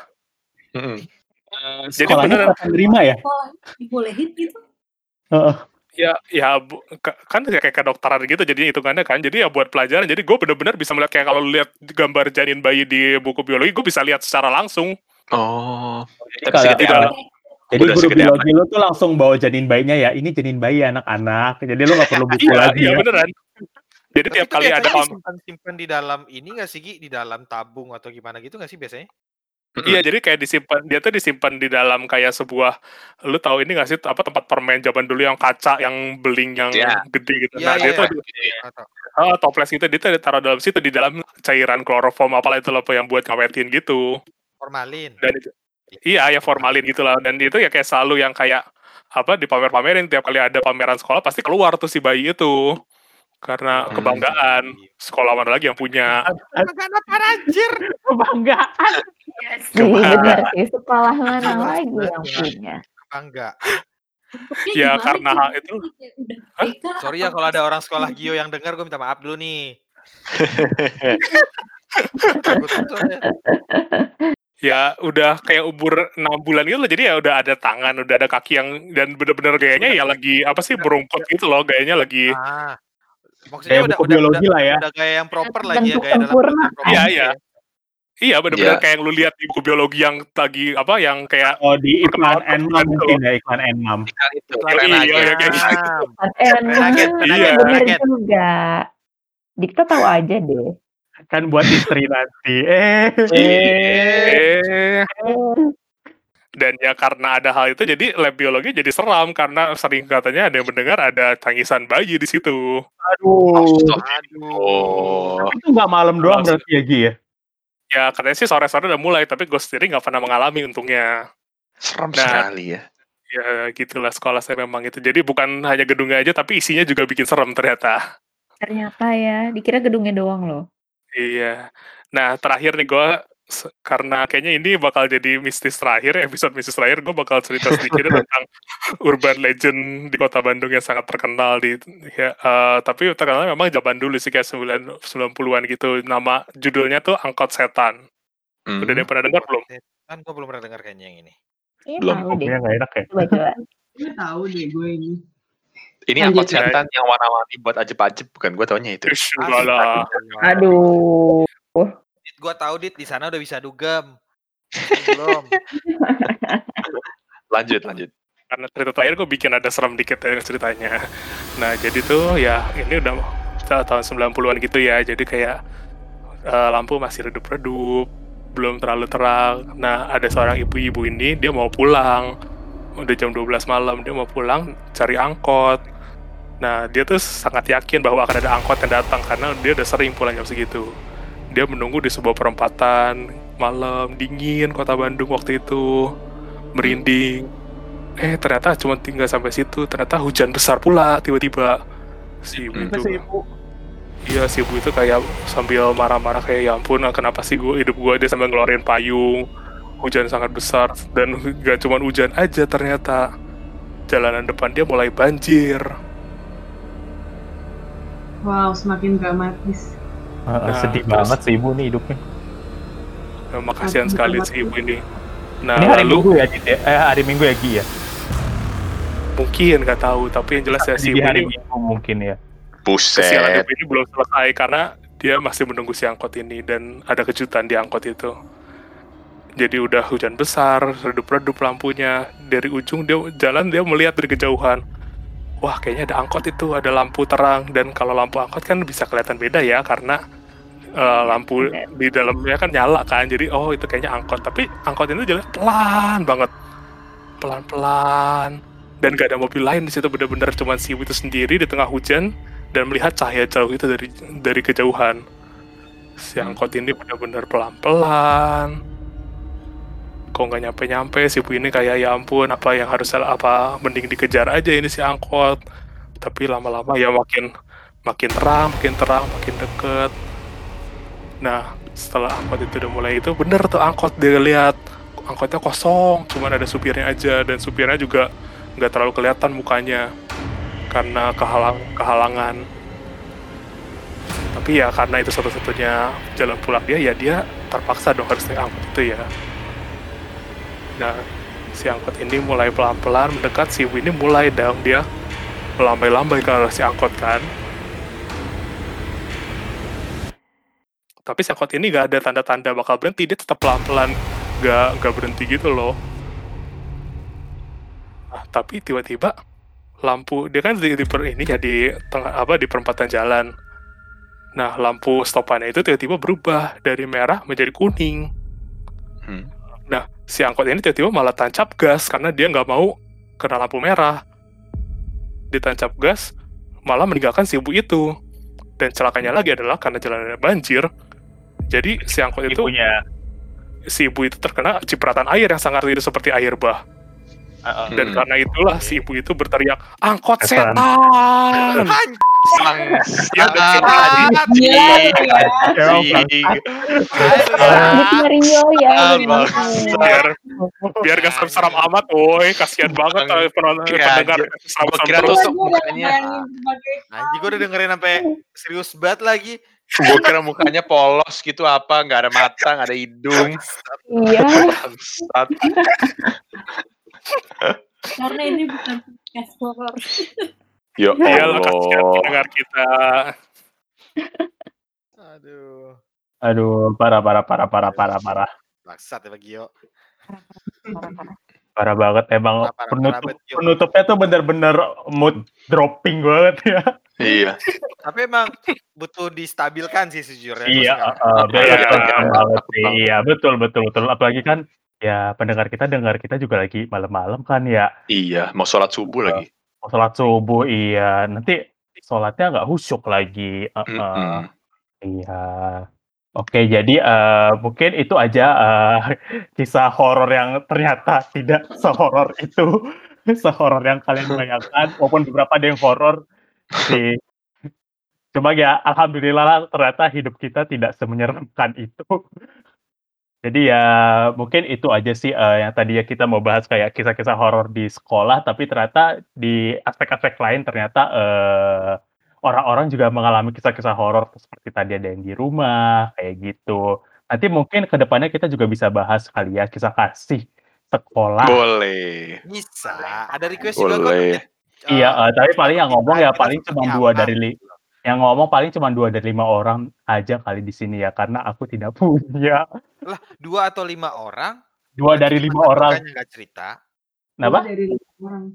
Mm-mm. Eh, jadi pada terima ya? Sekolah dibolehin gitu. Heeh. Ya ya kan kayak kedokteran gitu jadi hitungannya kan jadi ya buat pelajaran jadi gue bener-bener bisa melihat kayak kalau lihat gambar janin bayi di buku biologi gue bisa lihat secara langsung Oh. Jadi Tapi kalau- Jadi Udah guru biologi lu tuh langsung bawa janin bayinya ya, ini janin bayi anak-anak. Jadi lu nggak perlu buku Iya, lagi iya ya. beneran. Jadi tiap kali ada kom disimpan-simpan di dalam ini nggak sih, Gi? Di dalam tabung atau gimana gitu nggak sih biasanya? Iya, jadi kayak disimpan dia tuh disimpan di dalam kayak sebuah lu tahu ini nggak sih apa tempat permen zaman dulu yang kaca yang beling yang Iya. gede gitu. Iya, Nah, iya, dia tuh iya. Atau ah, toples gitu dia tuh ditaruh dalam situ di dalam cairan kloroform apalah itu loh yang buat ngawetin gitu. formalin. Dan itu iya, ya formalin gitu lah. Dan itu ya kayak selalu yang kayak apa dipamer-pamerin tiap kali ada pameran sekolah pasti keluar tuh si bayi itu. Karena Hmm. kebanggaan sekolah mana lagi yang punya. Kebanggaan apa anjir? Kebanggaan. Iya sih, Kebanggaan. bener sih. Sekolah mana lagi yang punya? Kebanggaan. Bentuknya Ya, gimana karena hal itu Hah? Sorry ya kalau ada orang sekolah? Gio yang dengar gue minta maaf dulu nih. Ya udah kayak umur 6 bulan gitu loh. Jadi ya udah ada tangan, udah ada kaki yang dan bener-bener gayanya ya lagi apa sih berungkut gitu loh. Gayanya lagi Ah. Maksudnya Kayak udah buku udah udah biologi lah ya. udah gaya yang proper lah ya, dalam sempurna proper Iya, iya. ya. Iya bener-bener Iya. kayak yang lu lihat di buku biologi yang lagi apa yang kayak Oh di iklan perkenalan Enmam perkenalan gitu mungkin ya iklan Enmam. Iklan keren Iya, aja. iya, kayak gitu. Eh, Iya. juga. Dikta tahu aja deh. Kan buat istri nanti. Eh. Eh, Eh, dan ya karena ada hal itu jadi lab biologi jadi seram karena sering katanya ada yang mendengar ada tangisan bayi di situ. Aduh. Aduh. Oh. Tapi itu nggak malam doang Maksud- berarti ya Gi ya? Ya katanya sih sore-sore udah mulai tapi gue sendiri nggak pernah mengalami untungnya. Serem Nah. sekali ya. Ya gitulah sekolah saya memang itu. Jadi bukan hanya gedungnya aja tapi isinya juga bikin serem ternyata. ternyata ya, dikira gedungnya doang loh. Iya. Nah terakhir nih gue karena kayaknya ini bakal jadi mistis terakhir episode mistis terakhir gue bakal cerita sedikit tentang urban legend di kota Bandung yang sangat terkenal di ya eh, tapi terkenal memang zaman dulu sih kayak 9 90-an gitu nama judulnya tuh angkot setan Hmm. udah ada yang pernah dengar belum Kan gue belum pernah dengar kayaknya yang ini. Iya Belum, tahu deh. Kopinya nggak enak ya? Coba coba. Gue tahu deh gue ini. Ini angkot setan yang warna-warni buat ajeb-ajeb bukan gue taunya itu. Ish, lah. Aduh. Gue tahu dit di sana udah bisa dugem. Ini belum. Lanjut, lanjut. karena cerita terakhir gue bikin ada serem dikit ya ceritanya nah jadi tuh ya ini udah ta- tahun 90-an gitu ya jadi kayak eh, lampu masih redup-redup belum terlalu terang nah ada seorang ibu-ibu ini dia mau pulang udah jam 12 malam dia mau pulang cari angkot nah dia tuh sangat yakin bahwa akan ada angkot yang datang karena dia udah sering pulang jam segitu dia menunggu di sebuah perempatan malam dingin kota Bandung waktu itu. Merinding. Eh ternyata cuma tinggal sampai situ. Ternyata hujan besar pula tiba-tiba. Si ibu itu iya si ibu itu kayak sambil marah-marah kayak ya ampun kenapa sih gue hidup gue dia sambil ngeluarin payung? Hujan sangat besar dan gak cuma hujan aja ternyata. Jalanan depan dia mulai banjir. Wow, semakin dramatis. Nah, sedih terus- banget si ibu nih hidupnya. Nah, makasihan Aduh, sekali si ibu ini nah Ini hari lalu Minggu ya, Dit, ya? Eh, hari Minggu ya Gi ya? mungkin nggak tahu tapi yang jelas ya si ibu hari ini Minggu mungkin ya. kesialan Buset. ibu ini belum selesai karena dia masih menunggu si angkot ini dan ada kejutan di angkot itu. Jadi udah hujan besar, redup-redup lampunya. Dari ujung dia jalan dia melihat dari kejauhan. Wah kayaknya ada angkot itu, ada lampu terang dan kalau lampu angkot kan bisa kelihatan beda ya karena eh, lampu di dalamnya kan nyala kan. Jadi oh itu kayaknya angkot. Tapi angkot itu jalan pelan banget, pelan-pelan dan gak ada mobil lain di situ bener-bener cuma si itu sendiri di tengah hujan dan melihat cahaya jauh itu dari dari kejauhan. Si angkot ini benar-benar pelan-pelan. Kok nggak nyampe-nyampe si ibu ini kayak ya ampun apa yang harus apa mending dikejar aja ini si angkot. Tapi lama-lama ya makin makin terang, makin terang, makin deket. Nah setelah angkot itu udah mulai itu bener tuh angkot dia lihat angkotnya kosong, cuman ada supirnya aja dan supirnya juga nggak terlalu kelihatan mukanya karena kehalang kehalangan. Tapi ya karena itu satu-satunya jalan pulang dia ya dia terpaksa dong harus naik angkot itu ya. Nah si angkot ini mulai pelan-pelan mendekat si ini mulai dong dia melambai-lambai ke arah si angkot kan tapi si angkot ini gak ada tanda-tanda bakal berhenti dia tetap pelan-pelan gak, gak berhenti gitu loh tapi tiba-tiba lampu dia kan di, di per- ini ya di tengah apa di perempatan jalan. Nah, lampu stopannya itu tiba-tiba berubah dari merah menjadi kuning. Hmm. Nah, si angkot ini tiba-tiba malah tancap gas karena dia nggak mau kena lampu merah. Ditancap gas, malah meninggalkan si ibu itu. Dan celakanya lagi adalah karena jalannya banjir, jadi si angkot itu Ibunya. si ibu itu terkena cipratan air yang sangat itu seperti air bah. Heeh. Dan Hmm. karena itulah si ibu itu berteriak, angkot Setan. setan! Sang Ya, biar biar gak seram-seram amat, woi kasihan banget Bang, eh, penonton kira pendengar seram-seram Gua kira terus. tuh mukanya. Anjing gue udah dengerin sampai serius banget lagi. Gue kira mukanya polos gitu apa, nggak ada mata, nggak ada hidung. Iya. Karena ini bukan podcast horor. Ya kasihan Allah. kita. Aduh. Aduh, parah parah parah parah parah parah. Bangsat ya Gio. Parah banget emang Parah, parah, penutup parah penutupnya tuh bener-bener mood dropping banget ya. Iya. Tapi emang butuh distabilkan sih sejujurnya. Iya, uh, Iya, betul iya. Iya, betul betul betul. Apalagi kan ya pendengar kita dengar kita juga lagi malam-malam kan ya. Iya, mau sholat subuh lagi. Mau sholat subuh iya. Nanti sholatnya nggak husyuk lagi. Uh, uh, Mm-mm. iya. Oke, jadi eh, mungkin itu aja eh, kisah horor yang ternyata tidak sehoror itu, sehoror yang kalian bayangkan, walaupun beberapa ada yang horor. Cuma ya, alhamdulillah lah, ternyata hidup kita tidak semenyeramkan itu. Jadi ya mungkin itu aja sih eh, yang tadi ya kita mau bahas kayak kisah-kisah horor di sekolah, tapi ternyata di aspek-aspek lain ternyata eh, orang-orang juga mengalami kisah-kisah horor seperti tadi ada yang di rumah kayak gitu. Nanti mungkin ke depannya kita juga bisa bahas kali ya kisah kasih sekolah. Boleh. Bisa. Ada request juga kok. Boleh. eh, Iya, eh, tapi paling yang ngomong ya paling cuma dua apa dari li yang ngomong paling cuma dua dari lima orang aja kali di sini ya karena aku tidak punya. Lah, dua atau lima orang? Dua dari lima orang. kan nggak cerita. Kenapa? dari lima orang.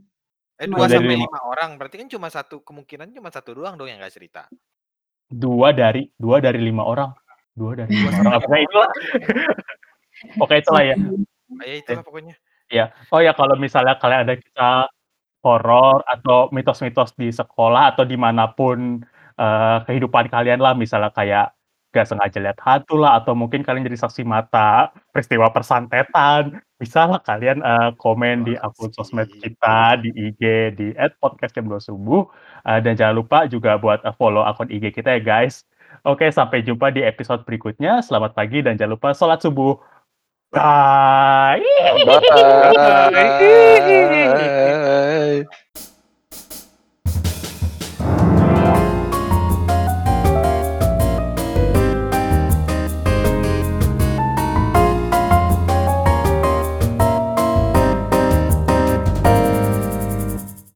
Eh, dua dari sampai lima. orang. Berarti kan cuma satu kemungkinan cuma satu doang dong yang nggak cerita. Dua dari dua dari lima orang. Dua dari lima orang. lima Pokoknya itulah. Pokoknya itulah ya. Ah, ya itulah pokoknya. Iya. Oh ya kalau misalnya kalian ada kisah horor atau mitos-mitos di sekolah atau di mana pun eh, kehidupan kalian lah, misalnya kayak gak sengaja lihat hantu lah atau mungkin kalian jadi saksi mata peristiwa persantetan, bisa lah kalian eh, komen di akun sosmed kita di IG di @podcast.subuh Eh, dan jangan lupa juga buat eh, follow akun IG kita ya guys. Oke, sampai jumpa di episode berikutnya. Selamat pagi dan jangan lupa sholat subuh. Bye. Bye.